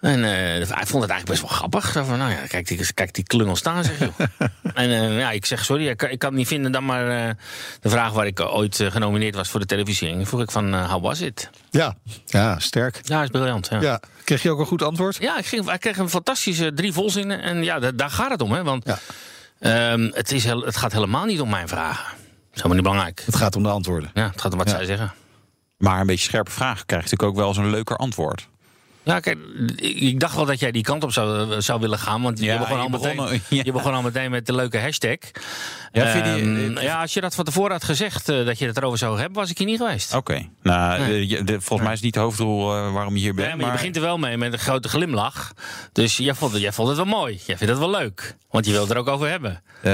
En eh, hij vond het eigenlijk best wel grappig. Zo van, nou ja, kijk die, kijk die klungel staan, zeg joh. en eh, ja, ik zeg, sorry, ik, kan- ik kan het niet vinden. Dan maar eh, de vraag waar ik ooit genomineerd was voor de televisiering. Vroeg ik van, how was it? ja. ja, sterk. Ja, is briljant. Ja. Ja. Kreeg je ook een goed antwoord? Ja, ik, ging, ik kreeg een fantastische drie volzinnen. En ja, da- daar gaat het om. Hè, want Ja. ehm, het, is heel, het gaat helemaal niet om mijn vragen. Dat is helemaal niet belangrijk. Het gaat om de antwoorden. Ja, het gaat om wat Ja. zij zeggen. Maar een beetje scherpe vragen krijg je natuurlijk ook wel eens een leuker antwoord. Ja, kijk, ik dacht wel dat jij die kant op zou, zou willen gaan. Want Ja, je, begon al meteen, begon- ja. je begon al meteen met de leuke hashtag. Ja, die- Ehm, ja, als je dat van tevoren had gezegd eh, dat je het erover zou hebben, was ik hier niet geweest. Oké. Nou, Nee. eh, de- volgens mij is het niet de hoofddoel eh, waarom je hier bent. Ja, maar je begint er wel mee met een grote glimlach. Dus jij vond, het, jij vond het wel mooi. Jij vindt het wel leuk. Want je wilt het er ook over hebben. Eh,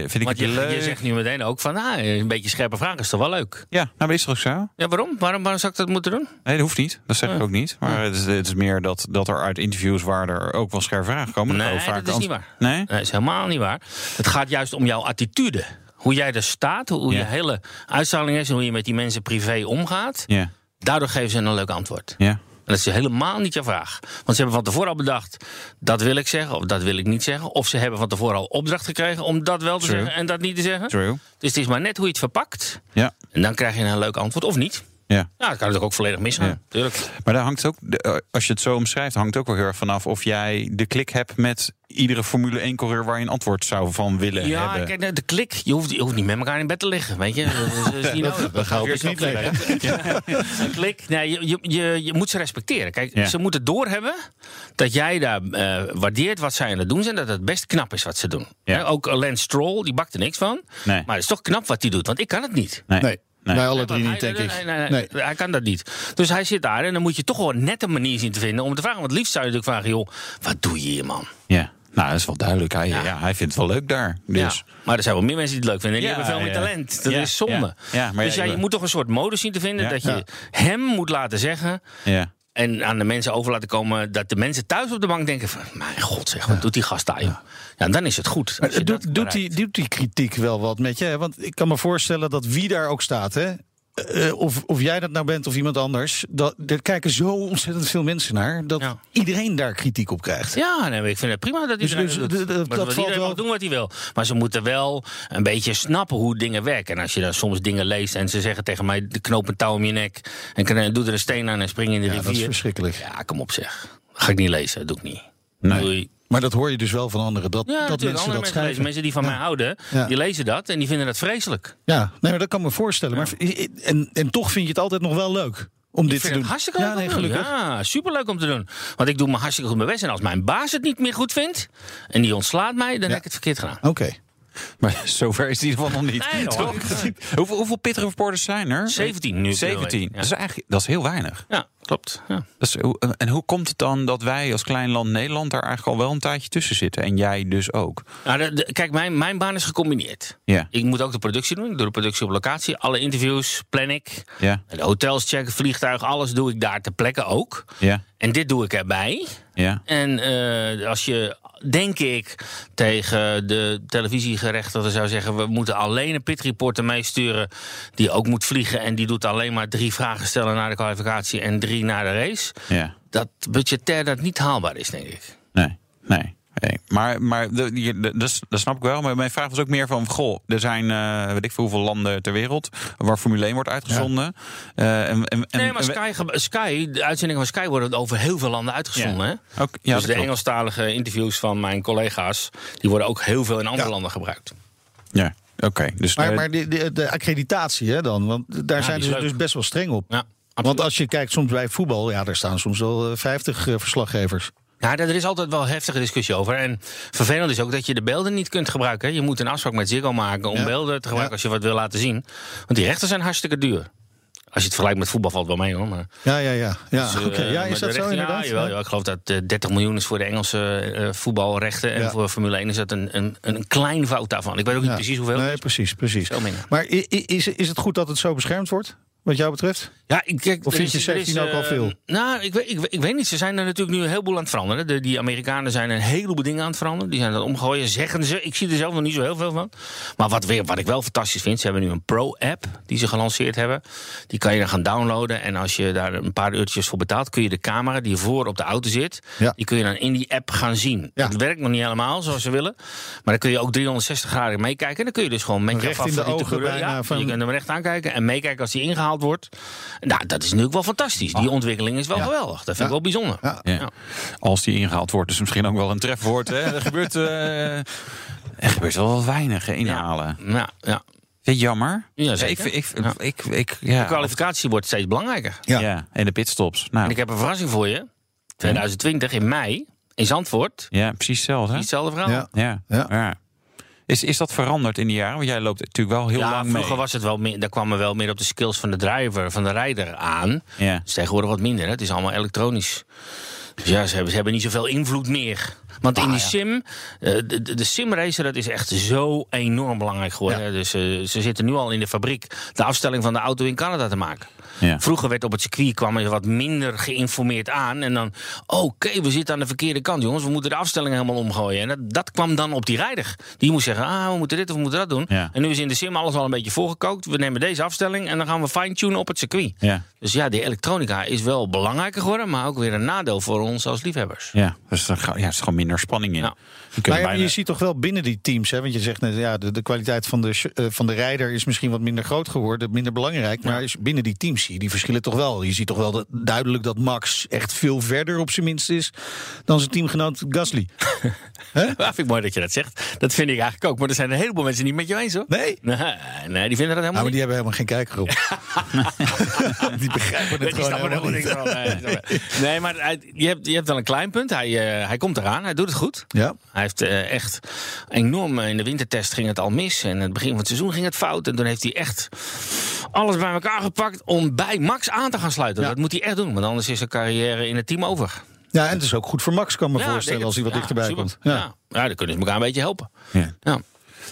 vind ik Want het je, leuk? je zegt nu meteen ook van, ah, een beetje scherpe vragen is toch wel leuk. Ja, nou, maar is het ook zo? Ja, waarom? Waarom, waarom zou ik dat moeten doen? Nee, dat hoeft niet. Dat zeg ik ook niet. Maar het, is, het is meer dat, dat er uit interviews waar er ook wel scherpe vragen komen. Nee, vaak dat is niet waar. Nee? Nee, dat is helemaal niet waar. Het gaat juist om jouw attitude. Hoe jij er staat, hoe Ja. je hele uitstraling is... en hoe je met die mensen privé omgaat. Ja. Daardoor geven ze een leuk antwoord. Ja. En dat is helemaal niet jouw vraag. Want ze hebben van tevoren al bedacht... dat wil ik zeggen of dat wil ik niet zeggen. Of ze hebben van tevoren al opdracht gekregen... om dat wel te True. zeggen en dat niet te zeggen. True. Dus het is maar net hoe je het verpakt. Ja. En dan krijg je een leuk antwoord, of niet. Ja. Ja, dat kan natuurlijk ook volledig misgaan. Ja. Tuurlijk. Maar daar hangt ook, eh, als je het zo omschrijft, hangt ook wel heel erg vanaf of jij de klik hebt met iedere Formule 1-coureur waar je een antwoord zou van willen Ja, hebben. kijk, nou, de klik. Je hoeft, je hoeft niet met elkaar in bed te liggen, weet je. Dat is, dat is niet nodig. Dat gaat dus niet liggen. Een klik. Nee, je, je, je, je moet ze respecteren. Kijk, Ja. ze moeten doorhebben dat jij daar eh, waardeert wat zij aan het doen zijn. Dat het best knap is wat ze doen. Ja. Ook Lance Stroll, die bakt er niks van. Nee. Maar het is toch knap wat hij doet, want ik kan het niet. Nee. Nee, Nee. wij alle drie niet, hij- denk ik. nee, nee, nee, Nee. Hij kan dat niet. Dus hij zit daar en dan moet je toch wel een nette manier zien te vinden om te vragen. Want het liefst zou je natuurlijk vragen, joh, wat doe je hier, man? Ja. Nou, dat is wel duidelijk. Hij, ja. Ja. hij vindt het wel leuk daar. Dus. Ja, maar er zijn wel meer mensen die het leuk vinden. En die Ja, hebben veel meer ja. talent. Dat Ja, is zonde. ja. Ja, maar dus ja, ja, je moet toch een soort modus zien te vinden Ja. dat je Ja. hem moet laten zeggen. En aan de mensen over laten komen dat de mensen thuis op de bank denken: van, Mijn god, zeg, wat doet die gast daar, joh? Ja, dan is het goed. Maar Als je doet, doet, die, doet die kritiek wel wat met je? hè? Want ik kan me voorstellen dat wie daar ook staat, hè, eh, of, of jij dat nou bent of iemand anders, dat, er kijken zo ontzettend veel mensen naar dat Ja. iedereen daar kritiek op krijgt. Ja, nee, ik vind het prima dat Dus- iedereen dus dat doet. d- d- dat Maar valt iedereen wel- mag doen wat hij wil. Maar ze moeten wel een beetje snappen hoe dingen werken. En als je dan soms dingen leest en ze zeggen tegen mij... knoop een touw om je nek en doe er een steen aan en spring in de Ja, dat is rivier. verschrikkelijk. Ja, kom op zeg. Ga ik niet lezen, dat doe ik niet. Nee. Doei. Maar dat hoor je dus wel van anderen, dat, Ja, dat mensen Andere dat mensen, lezen, schrijven. mensen die van Ja. mij houden, Ja. die lezen dat en die vinden dat vreselijk. Ja, nee, maar dat kan me voorstellen. Maar, en, en toch vind je het altijd nog wel leuk om dit te vind doen. het hartstikke ja, leuk nee, om te doen. gelukkig. Ja, superleuk om te doen. Want ik doe me hartstikke goed mijn best. En als mijn baas het niet meer goed vindt en die ontslaat mij, dan heb ik het verkeerd gedaan. Oké. Maar zover is het in ieder geval nog niet. Nee, hoeveel, hoeveel pitreporters zijn er? 17 nu. 17. Ja. Dat, is eigenlijk, dat is heel weinig. Ja, klopt. Ja. Dat is, hoe- en hoe komt het dan dat wij als klein land Nederland daar eigenlijk al wel een tijdje tussen zitten? En jij dus ook. Nou, de- de- kijk, mijn, mijn baan is gecombineerd. Ja. Ik moet ook de productie doen. Ik doe de productie op locatie. Alle interviews plan ik. Ja. De hotels checken, vliegtuig, alles doe ik daar ter plekke ook. Ja. En dit doe ik erbij. Ja. En eh, als je, denk ik, tegen de televisiegerechtigde zou zeggen... we moeten alleen een pitreporter meesturen die ook moet vliegen... en die doet alleen maar drie vragen stellen naar de kwalificatie... en drie naar de race. Ja. Dat budgetair dat niet haalbaar is, denk ik. Nee. Nee. Nee. Maar, maar de, de- dat, snap ik wel. Maar mijn vraag was ook meer van: Goh, er zijn eh weet ik veel hoeveel landen ter wereld waar Formule 1 wordt uitgezonden. Eh, en, en, en- nee, maar Sky, Sky, de uitzendingen van Sky worden over heel veel landen uitgezonden. Ja. Hè? Ook, ja, dus de klopt. Engelstalige interviews van mijn collega's... die worden ook heel veel in andere Ja. landen gebruikt. Ja, oké. Dus Maar, eh, maar de, de, de accreditatie hè, dan, want daar Ja, zijn ze dus best wel streng op. Want als je kijkt soms bij voetbal, ja, daar staan soms wel eh, 50 eh, verslaggevers. Ja, daar is altijd wel heftige discussie over. En vervelend is ook dat je de beelden niet kunt gebruiken. Je moet een afspraak met Ziggo maken om Ja. beelden te gebruiken als je wat wil laten zien. Want die rechten zijn hartstikke duur. Als je het vergelijkt met voetbal valt wel mee hoor. Maar, Ja, ja, ja. ja, Dus, eh, ja is dat zo inderdaad? Ja, jawel, Ja. ja, ik geloof dat eh, 30 miljoen is voor de Engelse eh, voetbalrechten. En Ja. voor Formule 1 is dat een, een, een klein fout daarvan. Ik weet ook niet precies hoeveel. Nee, precies, precies. Maar is, is het goed dat het zo beschermd wordt, wat jou betreft? Ja, ik, kijk, Of vind je is- er 17 is, ook al eh, veel? Nou, ik weet, ik, weet- ik weet niet. Ze zijn er natuurlijk nu een heleboel aan het veranderen. De, die Amerikanen zijn een heleboel dingen aan het veranderen. Die zijn dat omgooien, zeggen ze. Ik zie er zelf nog niet zo heel veel van. Maar wat, weer, wat ik wel fantastisch vind, ze hebben nu een Pro-app die ze gelanceerd hebben. Die kan je dan gaan downloaden. En als je daar een paar uurtjes voor betaalt, kun je de camera die voor op de auto zit, Ja. die kun je dan in die app gaan zien. Ja. Het werkt nog niet helemaal zoals ze willen. Maar dan kun je ook 360 graden meekijken. En dan kun je dus gewoon met je Recht in de favoriete ogen Ja, van- Je kunt hem recht aankijken en meekijken als die ingehaald wordt. Nou, dat is natuurlijk wel fantastisch. Die ontwikkeling is wel Ja. geweldig. Dat vind Ja. ik wel bijzonder. Ja. Ja. Als die ingehaald wordt, is misschien ook wel een trefwoord. Hè? Er gebeurt, eh, er gebeurt wel wat weinig hè, inhalen. Ja, ja. Vind je jammer? Ja, zeker. ik, ik, Ja. ik, ik- ja. De kwalificatie wordt steeds belangrijker. Ja. Ja. en de pitstops. Nou, En ik heb een verrassing voor je. 2020 in mei in Zandvoort. ja, precies hetzelfde. hè? Hetzelfde verhaal. Ja. Ja. Is, is dat veranderd in die jaren? Want jij loopt natuurlijk wel heel Ja, lang vroeger mee. was het wel meer, daar kwam er wel meer op de skills van de driver, van de rijder aan. Ja. Dus tegenwoordig wat minder. Hè? Het is allemaal elektronisch. Dus ja, ze hebben, ze hebben niet zoveel invloed meer. Want Ah, in die sim, eh, de, de, de simracer, dat is echt zo enorm belangrijk geworden. Ja. Dus eh, ze zitten nu al in de fabriek de afstelling van de auto in Canada te maken. Ja. Vroeger werd op het circuit kwam er wat minder geïnformeerd aan. En dan, oké, we zitten aan de verkeerde kant, jongens. We moeten de afstelling helemaal omgooien. En dat, dat kwam dan op die rijder. Die moest zeggen, ah, we moeten dit of we moeten dat doen. Ja. En nu is in de sim alles al een beetje voorgekookt. We nemen deze afstelling en dan gaan we fine-tunen op het circuit. Ja. Dus ja, die elektronica is wel belangrijker geworden, maar ook weer een nadeel voor ons als liefhebbers. Ja, dus er, ja, er is gewoon minder spanning in. Ja. Je Maar ja, bijna- je ziet toch wel binnen die teams, hè? want je zegt net, ja, de, de kwaliteit van de, eh, van de rijder is misschien wat minder groot geworden, minder belangrijk. Maar is- binnen die teams die verschillen toch wel. Je ziet toch wel dat, duidelijk dat Max echt veel verder op zijn minst is dan zijn teamgenoot Gasly. Ja, vind ik mooi dat je dat zegt. Dat vind ik eigenlijk ook. Maar er zijn een heleboel mensen niet met je eens hoor. Nee? Nee, nee die vinden dat helemaal Nou, maar niet. die hebben helemaal geen kijker op. die begrijpen het Die gewoon helemaal niet. van. Nee, maar hij- je, hebt, je hebt wel een klein punt. Hij, eh, hij komt eraan, hij doet het goed. Ja. Hij heeft eh, echt enorm. In de wintertest ging het al mis. En in het begin van het seizoen ging het fout. En toen heeft hij echt alles bij elkaar gepakt om bij Max aan te gaan sluiten. Ja. Dat moet hij echt doen. Want anders is zijn carrière in het team over. ja, en het is ook goed voor Max, kan me Ja, voorstellen, als hij wat dichterbij super. komt. Ja. Ja. Ja. dan kunnen ze elkaar een beetje helpen. Ja. Ja.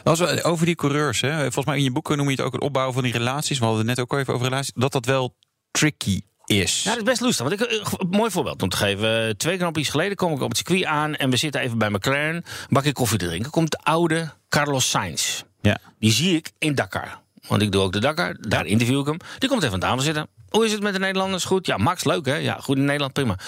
Als we, over die coureurs, hè, volgens mij in je boeken noem je het ook het opbouwen van die relaties. We hadden het net ook al even over relaties. Dat dat wel tricky is. Ja, dat is best lustig. Want ik, eh, een mooi voorbeeld om te geven. Eh, Twee knopjes geleden kom ik op het circuit aan en we zitten even bij McLaren. Een bakje koffie te drinken. Komt de oude Carlos Sainz. Ja. Die zie ik in Dakar. Want ik doe ook de Dakar. Daar interview ik hem. Die komt even aan tafel zitten. Hoe is het met de Nederlanders? Goed. Ja, Max, leuk hè? Ja, goed in Nederland, prima.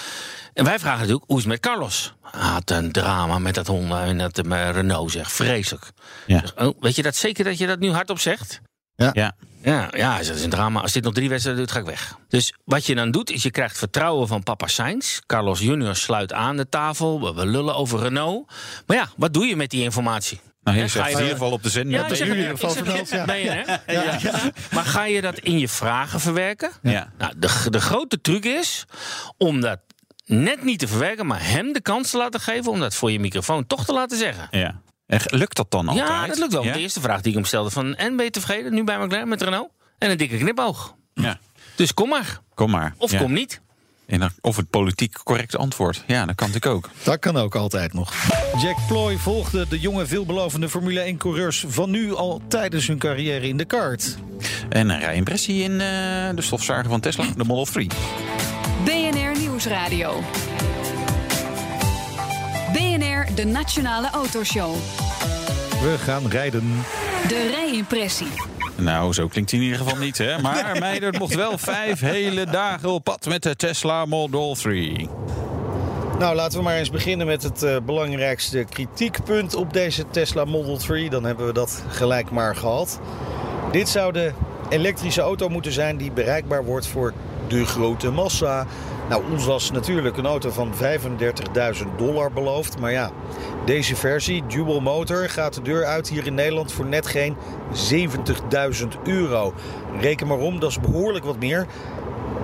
En wij vragen natuurlijk, hoe is het met Carlos? Ah, het een drama met dat Honda en dat eh, Renault, zeg. Vreselijk. Ja. Zeg, oh, weet je dat zeker dat je dat nu hardop zegt? Ja. Ja, ja, dat is een drama. Als dit nog drie wedstrijden doet, ga ik weg. Dus wat je dan doet, is je krijgt vertrouwen van papa Sainz. Carlos Junior sluit aan de tafel. We, we lullen over Renault. Maar ja, wat doe je met die informatie? Nou, je zegt in ieder geval op de zender. Ja, dat in ieder geval zeg verteld, ja. Maar ga je dat in je vragen verwerken? Ja. Nou, de, de grote truc is om dat net niet te verwerken, maar hem de kans te laten geven om dat voor je microfoon toch te laten zeggen. Ja. En lukt dat dan altijd? Ja, dat lukt wel. Ja? De eerste vraag die ik hem stelde van... en ben je tevreden nu bij McLaren met Renault? En een dikke knipoog. Ja. Dus kom maar. Kom maar. Of Ja. kom niet. Of het politiek correcte antwoord. Ja, dat kan natuurlijk ook. Dat kan ook altijd nog. Jack Ploy volgde de jonge veelbelovende Formule 1-coureurs van nu al tijdens hun carrière in de kart. En een rijimpressie in eh, de stofzuiger van Tesla, de Model 3. BNR Nieuwsradio. BNR, de Nationale Autoshow. We gaan rijden. De rijimpressie. Nou, zo klinkt hij in ieder geval niet, hè? Maar Meijder mocht wel vijf hele dagen op pad met de Tesla Model 3. Nou, laten we maar eens beginnen met het eh, belangrijkste kritiekpunt op deze Tesla Model 3. Dan hebben we dat gelijk maar gehad. Dit zou de elektrische auto moeten zijn die bereikbaar wordt voor de grote massa. Nou, ons was natuurlijk een auto van 35.000 dollar beloofd. Maar ja, deze versie, dual motor, gaat de deur uit hier in Nederland voor net geen 70.000 euro. Reken maar om, dat is behoorlijk wat meer.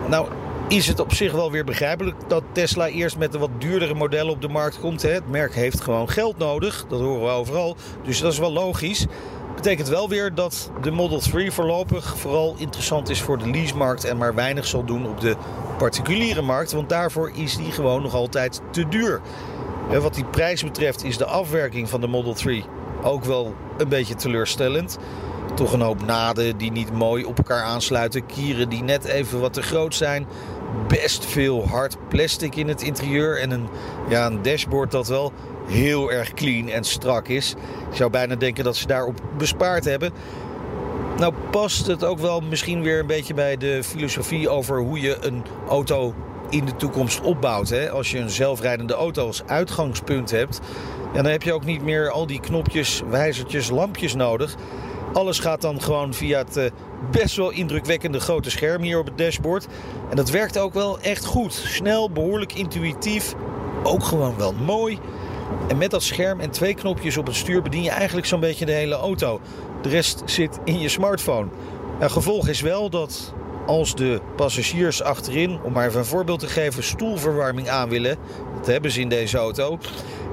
Nou, is het op zich wel weer begrijpelijk dat Tesla eerst met de wat duurdere modellen op de markt komt. Hè? Het merk heeft gewoon geld nodig, dat horen we overal. Dus dat is wel logisch. Betekent wel weer dat de Model 3 voorlopig vooral interessant is voor de leasemarkt en maar weinig zal doen op de particuliere markt. Want daarvoor is die gewoon nog altijd te duur. En wat die prijs betreft is de afwerking van de Model 3 ook wel een beetje teleurstellend. Toch een hoop naden die niet mooi op elkaar aansluiten. Kieren die net even wat te groot zijn. Best veel hard plastic in het interieur. En een, ja, een dashboard dat wel heel erg clean en strak is. Ik zou bijna denken dat ze daarop bespaard hebben. Nou past het ook wel misschien weer een beetje bij de filosofie over hoe je een auto in de toekomst opbouwt. Hè? Als je een zelfrijdende auto als uitgangspunt hebt, dan heb je ook niet meer al die knopjes, wijzertjes, lampjes nodig. Alles gaat dan gewoon via het eh, best wel indrukwekkende grote scherm hier op het dashboard. En dat werkt ook wel echt goed. Snel, behoorlijk intuïtief, ook gewoon wel mooi. En met dat scherm en twee knopjes op het stuur bedien je eigenlijk zo'n beetje de hele auto. De rest zit in je smartphone. Nou, gevolg is wel dat als de passagiers achterin, om maar even een voorbeeld te geven, stoelverwarming aan willen, dat hebben ze in deze auto,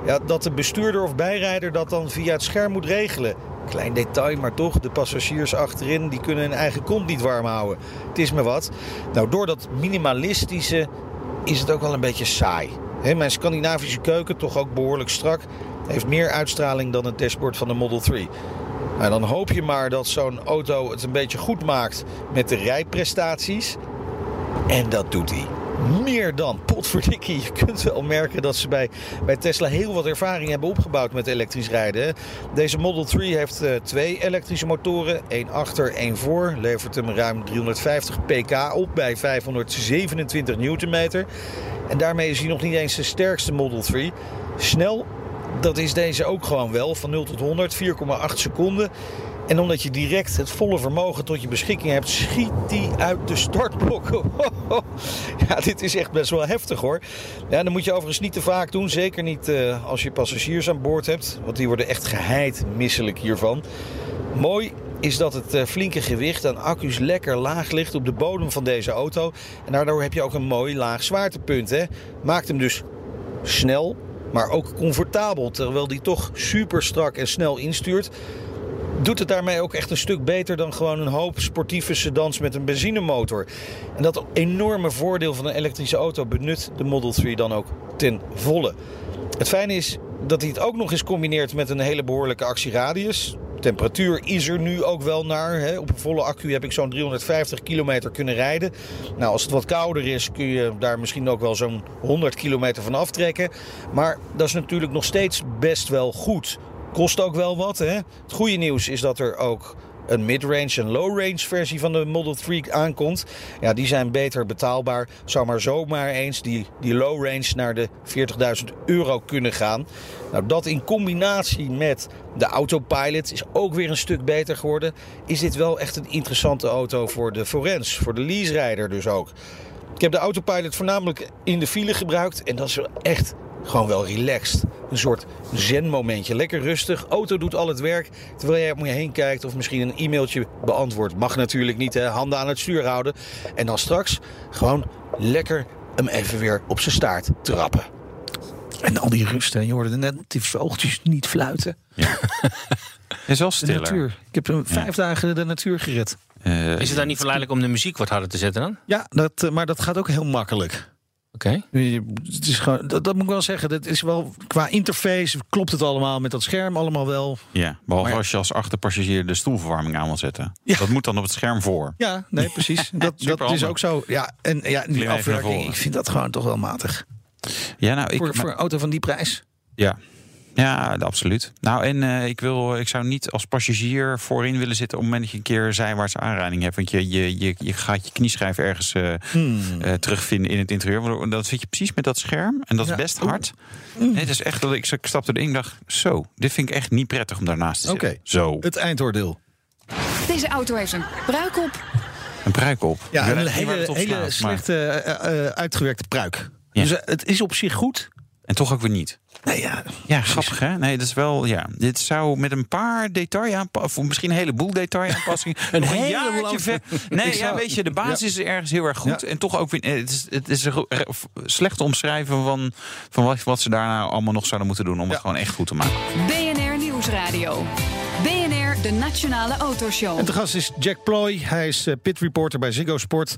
ja, dat de bestuurder of bijrijder dat dan via het scherm moet regelen. Klein detail, maar toch, de passagiers achterin die kunnen hun eigen kont niet warm houden. Het is maar wat. Nou, door dat minimalistische is het ook wel een beetje saai. Mijn Scandinavische keuken, toch ook behoorlijk strak, heeft meer uitstraling dan het dashboard van de Model 3. Maar dan hoop je maar dat zo'n auto het een beetje goed maakt met de rijprestaties. En dat doet hij. Meer dan. Potverdikkie. Je kunt wel merken dat ze bij, bij Tesla heel wat ervaring hebben opgebouwd met elektrisch rijden. Deze Model 3 heeft eh, twee elektrische motoren. één achter, één voor. Levert hem ruim 350 pk op bij 527 newtonmeter. En daarmee is hij nog niet eens de sterkste Model 3. Snel, dat is deze ook gewoon wel. Van 0 tot 100, 4,8 seconden. En omdat je direct het volle vermogen tot je beschikking hebt, schiet die uit de startblokken. ja, dit is echt best wel heftig hoor. Ja, dan moet je overigens niet te vaak doen. Zeker niet uh, als je passagiers aan boord hebt. Want die worden echt geheid misselijk hiervan. Mooi is dat het uh, flinke gewicht aan accu's lekker laag ligt op de bodem van deze auto. En daardoor heb je ook een mooi laag zwaartepunt. Hè? Maakt hem dus snel, maar ook comfortabel. Terwijl die toch super strak en snel instuurt doet het daarmee ook echt een stuk beter dan gewoon een hoop sportieve sedans met een benzinemotor. En dat enorme voordeel van een elektrische auto benut de Model 3 dan ook ten volle. Het fijne is dat hij het ook nog eens combineert met een hele behoorlijke actieradius. Temperatuur is er nu ook wel naar. Hè. Op een volle accu heb ik zo'n 350 kilometer kunnen rijden. Nou, als het wat kouder is, kun je daar misschien ook wel zo'n 100 kilometer van aftrekken. Maar dat is natuurlijk nog steeds best wel goed. Kost ook wel wat. Hè? Het goede nieuws is dat er ook een mid-range en low-range versie van de Model 3 aankomt. Ja, die zijn beter betaalbaar. Zou maar zomaar eens die, die low-range naar de 40.000 euro kunnen gaan. Nou, dat in combinatie met de autopilot is ook weer een stuk beter geworden. Is dit wel echt een interessante auto voor de forens, voor de lease-rijder dus ook. Ik heb de autopilot voornamelijk in de file gebruikt en dat is echt gewoon wel relaxed. Een soort zen-momentje. Lekker rustig. Auto doet al het werk. Terwijl jij om je heen kijkt of misschien een e-mailtje beantwoordt. Mag natuurlijk niet, hè? handen aan het stuur houden. En dan straks gewoon lekker hem even weer op zijn staart trappen. En al die rust, hè? je hoorde net die vogeltjes niet fluiten. Ja. is wel stiller. De natuur. Ik heb hem vijf dagen de natuur gered. Uh, is het dan niet verleidelijk om de muziek wat harder te zetten dan? Ja, dat, eh, maar dat gaat ook heel makkelijk. Oké. Okay. Dat, dat, moet ik wel zeggen. Dat is wel, qua interface klopt het allemaal met dat scherm allemaal wel. Ja, behalve als je als achterpassagier de stoelverwarming aan wil zetten. Ja. Dat moet dan op het scherm voor. Ja, nee, precies. Dat, dat is ook zo. Ja, en ja, die afwerking, ik vind dat gewoon toch wel matig. Ja, nou, ik, voor, voor een auto van die prijs. Ja, ja, absoluut. Nou, en uh, ik, wil, ik zou niet als passagier voorin willen zitten op het moment dat je een keer zijwaartse aanrijding hebt. Want je, je, je, je gaat je knieschijf ergens uh, hmm. uh, terugvinden in het interieur. Dat vind je precies met dat scherm. En dat is best hard. Mm. Nee, het is echt dat ik, ik stapte erin en dacht: zo, dit vind ik echt niet prettig om daarnaast te zitten. Oké, zo. Het eindoordeel. Deze auto heeft een pruik op. Een pruik op. Ja, een hele, hele slechte uitgewerkte pruik. Ja. Dus het is op zich goed. En toch ook weer niet. Nee, ja, ja grappig hè? Nee, dat is wel, ja. Dit zou met een paar detailaanpassingen, of misschien een heleboel detailaanpassingen, een heleboel ver. Nee, ja, weet je, de basis is ergens heel erg goed. En toch ook weer, het is, het is een slecht omschrijven van, van wat, wat ze daarna allemaal nog zouden moeten doen om het gewoon echt goed te maken. BNR Nieuwsradio. De Nationale Autoshow. En de gast is Jack Ploy. Hij is uh, pit reporter bij Ziggo Sport.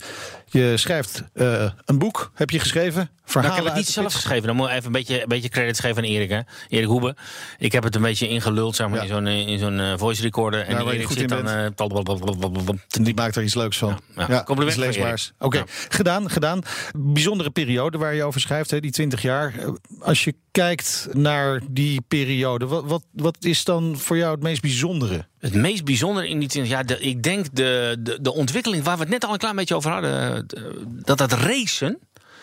Je schrijft uh, een boek, heb je geschreven? Verhalen nou, ik heb het niet zelf geschreven. Dan moet ik even een beetje, een beetje credits geven aan Erik. Hè? Erik Hoebe. Ik heb het een beetje ingeluld zeg maar, ja. in zo'n in zo'n uh, voice recorder. En nou, Erik goed zit dan... Uh, die maakt er iets leuks van. Ja, ja. compliment leesbaars. Oké, okay. gedaan, gedaan. Bijzondere periode waar je over schrijft, hè, die 20 jaar. Als je kijkt naar die periode, wat, wat, wat is dan voor jou het meest bijzondere? Het meest bijzondere in die 20 jaar, de, ik denk de, de, de ontwikkeling waar we het net al een klein beetje over hadden, dat dat racen,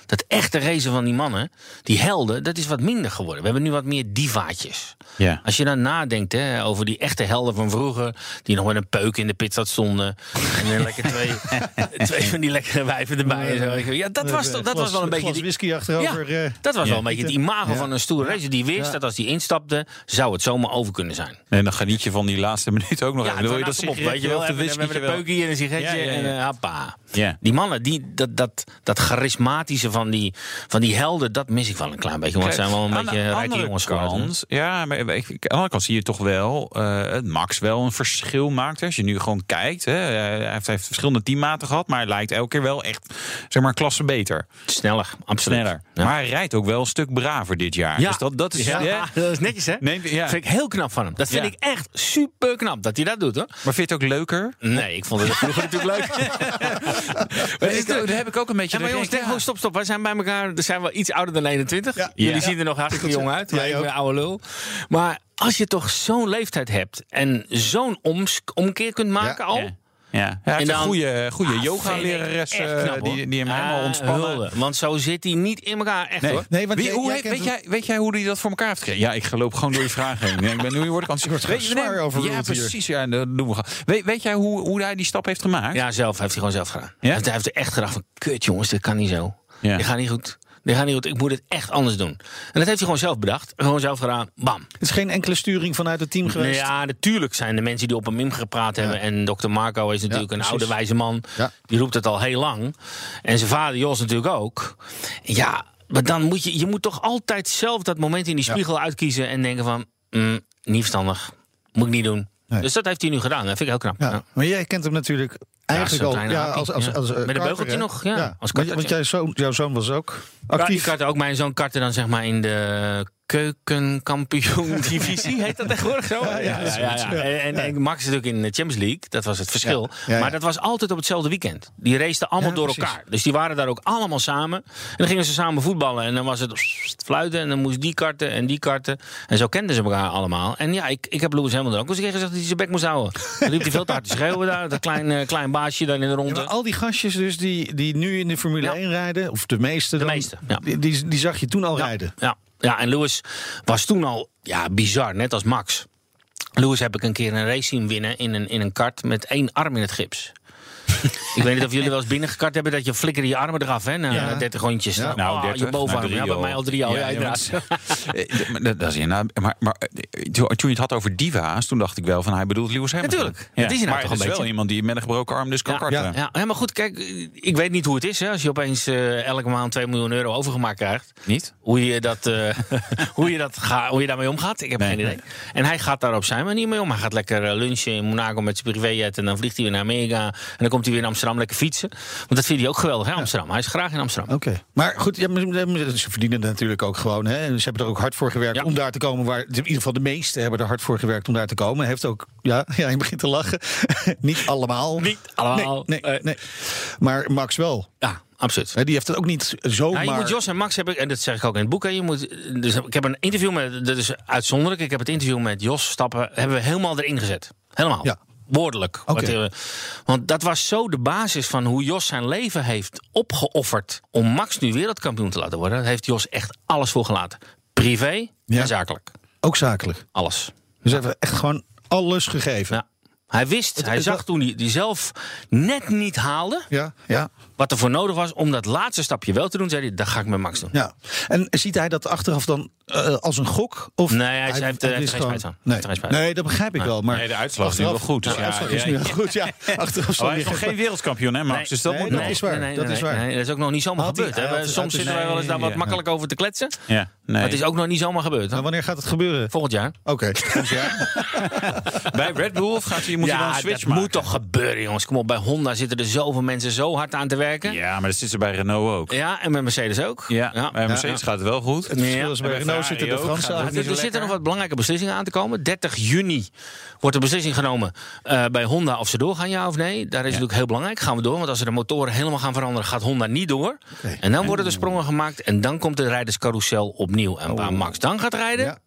dat echte racen van die mannen, die helden, dat is wat minder geworden. We hebben nu wat meer divaatjes. Ja. Als je dan nadenkt hè, over die echte helden van vroeger, die nog met een peuk in de pitzat stonden. en dan lekker twee, twee van die lekkere wijven erbij. En zo. Ja, dat was, toch, dat was wel een beetje. whisky achterover. Ja, dat was wel een beetje het imago van een stoere racer. Die wist dat als die instapte, zou het zomaar over kunnen zijn. En dan geniet je van die laatste minuut ook nog ja, even. Dan wil je dat op, weet je wel, even, met een peukje en een sigaretje en uh, happa. Die mannen, die, dat, dat, dat charismatische van die, van die helden, dat mis ik wel een klein beetje. Want het zijn wel een beetje rijke jongens geworden. Ja, maar aan de andere kant zie je toch wel uh, Max wel een verschil maakt. Als je nu gewoon kijkt. Hè, hij heeft, heeft verschillende teammaten gehad, maar hij lijkt elke keer wel echt zeg maar klasse beter. Sneller, absoluut. Sneller. Ja. Maar hij rijdt ook wel een stuk braver dit jaar. Ja, dus dat, dat, is, ja, ja. dat is netjes hè? Nee, ja. Dat vind ik heel knap van hem. Dat vind ik echt super knap dat hij dat doet hoor. Maar vind je het ook leuker? Nee, ik vond het vroeger natuurlijk leuk. ik, daar heb ik ook een beetje. Ja, maar jongens, denk, oh, stop, stop. Wij zijn bij elkaar. Er zijn wel iets ouder dan 21. Ja. Jullie zien er nog hartstikke jong uit. Ja, ik ben oude lul. Maar als je toch zo'n leeftijd hebt en zo'n omkeer kunt maken al. Ja. Is dan- een goede, goede Ah, yoga-lerares eh, die, die hem Ah, helemaal ontspannen. hulde. Want zo zit hij niet in elkaar, echt Nee. hoor. Nee, want Wie- jij- hoe, jij weet, jij, weet jij hoe hij dat voor elkaar heeft gekregen? Ja, ik loop gewoon door je vragen heen. Ik ben nu word ik aan het Weet zwaar overruled Ja, precies. Ja, dat doen we. Weet, weet jij hoe, hoe hij die stap heeft gemaakt? Ja, zelf heeft hij gewoon zelf gedaan. Ja? Hij heeft- Hij heeft er echt gedacht van, kut jongens, dit kan niet zo. Ja. Dit gaat niet goed. Dit gaat niet goed. Ik moet het echt anders doen. En dat heeft hij gewoon zelf bedacht. Gewoon zelf gedaan. Bam. Het is geen enkele sturing vanuit het team geweest. Ja, natuurlijk zijn de mensen die op hem gepraat hebben. En dokter Marco is natuurlijk een oude wijze man. Die roept het al heel lang. En zijn vader Jos natuurlijk ook. Ja, maar dan moet je, je moet toch altijd zelf dat moment in die spiegel uitkiezen. En denken van, mm, niet verstandig. Moet ik niet doen. Nee. Dus dat heeft hij nu gedaan. Dat vind ik heel knap. Ja, Ja. Maar jij kent hem natuurlijk eigenlijk al ja, als, als, ja. als, eh, Met een beugeltje nog, ja, als want, jij jouw zoon was ook Ja, actief. kartte ook mijn zoon kartte dan zeg maar in de keukenkampioen divisie. Heet dat tegenwoordig zo? Ja, ja, ja, En, en, en Max is natuurlijk in de Champions League. Dat was het verschil. Maar dat was altijd op hetzelfde weekend. Die raceten allemaal door precies. elkaar. Dus die waren daar ook allemaal samen. En dan gingen ze samen voetballen. En dan was het fluiten. En dan moest die karten en die karten. En zo kenden ze elkaar allemaal. En ja, ik, ik heb Lewis Hamilton ook eens een keer gezegd dat hij zijn bek moest houden. Dan liep hij veel te hard te schreeuwen daar. Dat klein, eh, klein baasje daar in de ronde. al die gastjes dus die, die nu in de Formule Ja. 1 rijden, of de meeste, De dan, meeste, die, die zag je toen al rijden. Ja, ja, en Lewis was toen al ja, bizar, net als Max. Lewis heb ik een keer een race zien winnen in een, in een kart met één arm in het gips. Ik weet niet of jullie wel eens binnengekart hebben dat je flikkerde je armen eraf, hè? Na Ja. 30 rondjes. Ja. Nou, 30, je bovenarm. nou, Ja, bij mij al drie al. Ja, inderdaad. maar het- maar dat, dat is inderdaad. Maar, maar eh, toen toen je het had over diva's, toen dacht ik wel van hij bedoelt Lewis Hamilton. Natuurlijk. Dat is maar toch het een is wel iemand die met een gebroken arm dus kan Ja, karten. ja. Ja, maar goed, kijk, ik weet niet hoe het is hè, als je opeens eh, elke maand 2 miljoen euro overgemaakt krijgt. Niet? Hoe je, dat, eh, hoe, je dat ga, hoe je daarmee omgaat, ik heb Nee, geen idee. En hij gaat daar op zijn manier mee om. Hij gaat lekker eh, lunchen in Monaco met zijn privéjet. En dan vliegt hij weer naar Amerika. En dan komt hij weer in Amsterdam lekker fietsen. Want dat vindt hij ook geweldig, hè, Amsterdam. Hij is graag in Amsterdam. Oké. Maar goed, ja, ze verdienen het natuurlijk ook gewoon. Hè. Ze hebben er ook hard voor gewerkt Ja. om daar te komen. Waar, in ieder geval de meesten hebben er hard voor gewerkt om daar te komen. Heeft ook, ja, ja je begint te lachen. niet allemaal. Niet allemaal. Nee, nee, Eh. nee. Maar Max wel. Ja, absoluut. Die heeft het ook niet zomaar... Je moet Jos en Max hebben, en dat zeg ik ook in het boek. Hè, je moet, dus ik heb een interview met, dat is uitzonderlijk. Ik heb het interview met Jos Stappen, hebben we helemaal erin gezet. Helemaal. Ja. Woordelijk. Wat, eh, want dat was zo de basis van hoe Jos zijn leven heeft opgeofferd om Max nu wereldkampioen te laten worden. Daar heeft Jos echt alles voor gelaten. Privé Ja. en zakelijk. Ook zakelijk. Alles. Dus hij heeft echt gewoon alles gegeven. Ja. Hij wist, hij het- zag toen hij die zelf net niet haalde. Ja, ja, wat er voor nodig was om dat laatste stapje wel te doen. Zei hij, dat ga ik met Max doen. ja. En ziet hij dat achteraf dan eh, als een gok? Of Nee, hij heeft- hij heeft er geen spijt van. Nee. dat begrijp ik wel. Maar Nee, de uitslag is nu wel goed, dus de ja, uitslag ja, is nu ja. wel goed, ja. Achteraf Oh, hij hij is nog geen- wereldkampioen, hè, Max? Nee. dus dat Nee, moet dat nog. is waar. dat is waar. Nee, dat is ook nog niet zomaar Had gebeurd. hij Soms zitten wij wel eens daar wat makkelijk over te kletsen. Ja, nee. Maar het is ook nog niet zomaar gebeurd. hè. Maar wanneer gaat het gebeuren? Volgend jaar. Oké. volgend jaar. Bij Red Bull of gaat hij, moet hij dan een ja, switch dat maken? moet toch gebeuren, jongens. Kom op, bij Honda zitten er zoveel mensen zo hard aan te werken. Ja, Ja, maar dat zit ze bij Renault ook. en met Mercedes ook. Ja, bij Mercedes gaat het wel goed. Het verschil is bij En bij Renault zitten de. Fransen aan. het Er, er zitten nog wat belangrijke beslissingen aan te komen. 30 juni wordt de beslissing genomen eh, bij Honda of ze doorgaan, ja of nee. Daar is natuurlijk heel belangrijk. Gaan we door? Want als ze de motoren helemaal gaan veranderen, gaat Honda niet door. En dan worden er sprongen gemaakt. En dan komt de rijderscarousel opnieuw. En waar Max dan gaat rijden, Ja.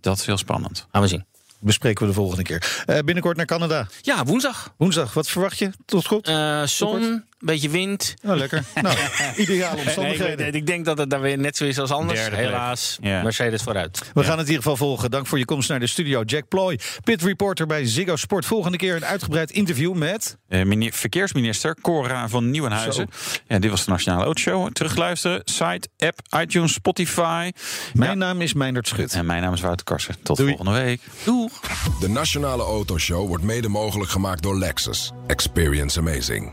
Dat is heel spannend. gaan we zien. Bespreken we de volgende keer. Eh, binnenkort naar Canada. Ja, woensdag. Woensdag, wat verwacht je? Tot goed? Eh, zon, beetje wind. Oh, lekker. nou, ideale Nee, ik, omstandigheden. weet- ik denk dat het daar weer net zo is als anders. Derde. Helaas, Ja. Mercedes vooruit. We gaan het in ieder geval volgen. Dank voor je komst naar de studio. Jack Ploy, pit reporter bij Ziggo Sport. Volgende keer een uitgebreid interview met... Eh, meneer- verkeersminister Cora van Nieuwenhuizen. Ja, dit was de Nationale Autoshow. Terugluisteren, site, app, iTunes, Spotify. Mijn Ja. naam is Meindert Schut. En mijn naam is Wouter Karsen. Tot Doei. volgende week. Doeg! De Nationale Autoshow wordt mede mogelijk gemaakt door Lexus. Experience amazing.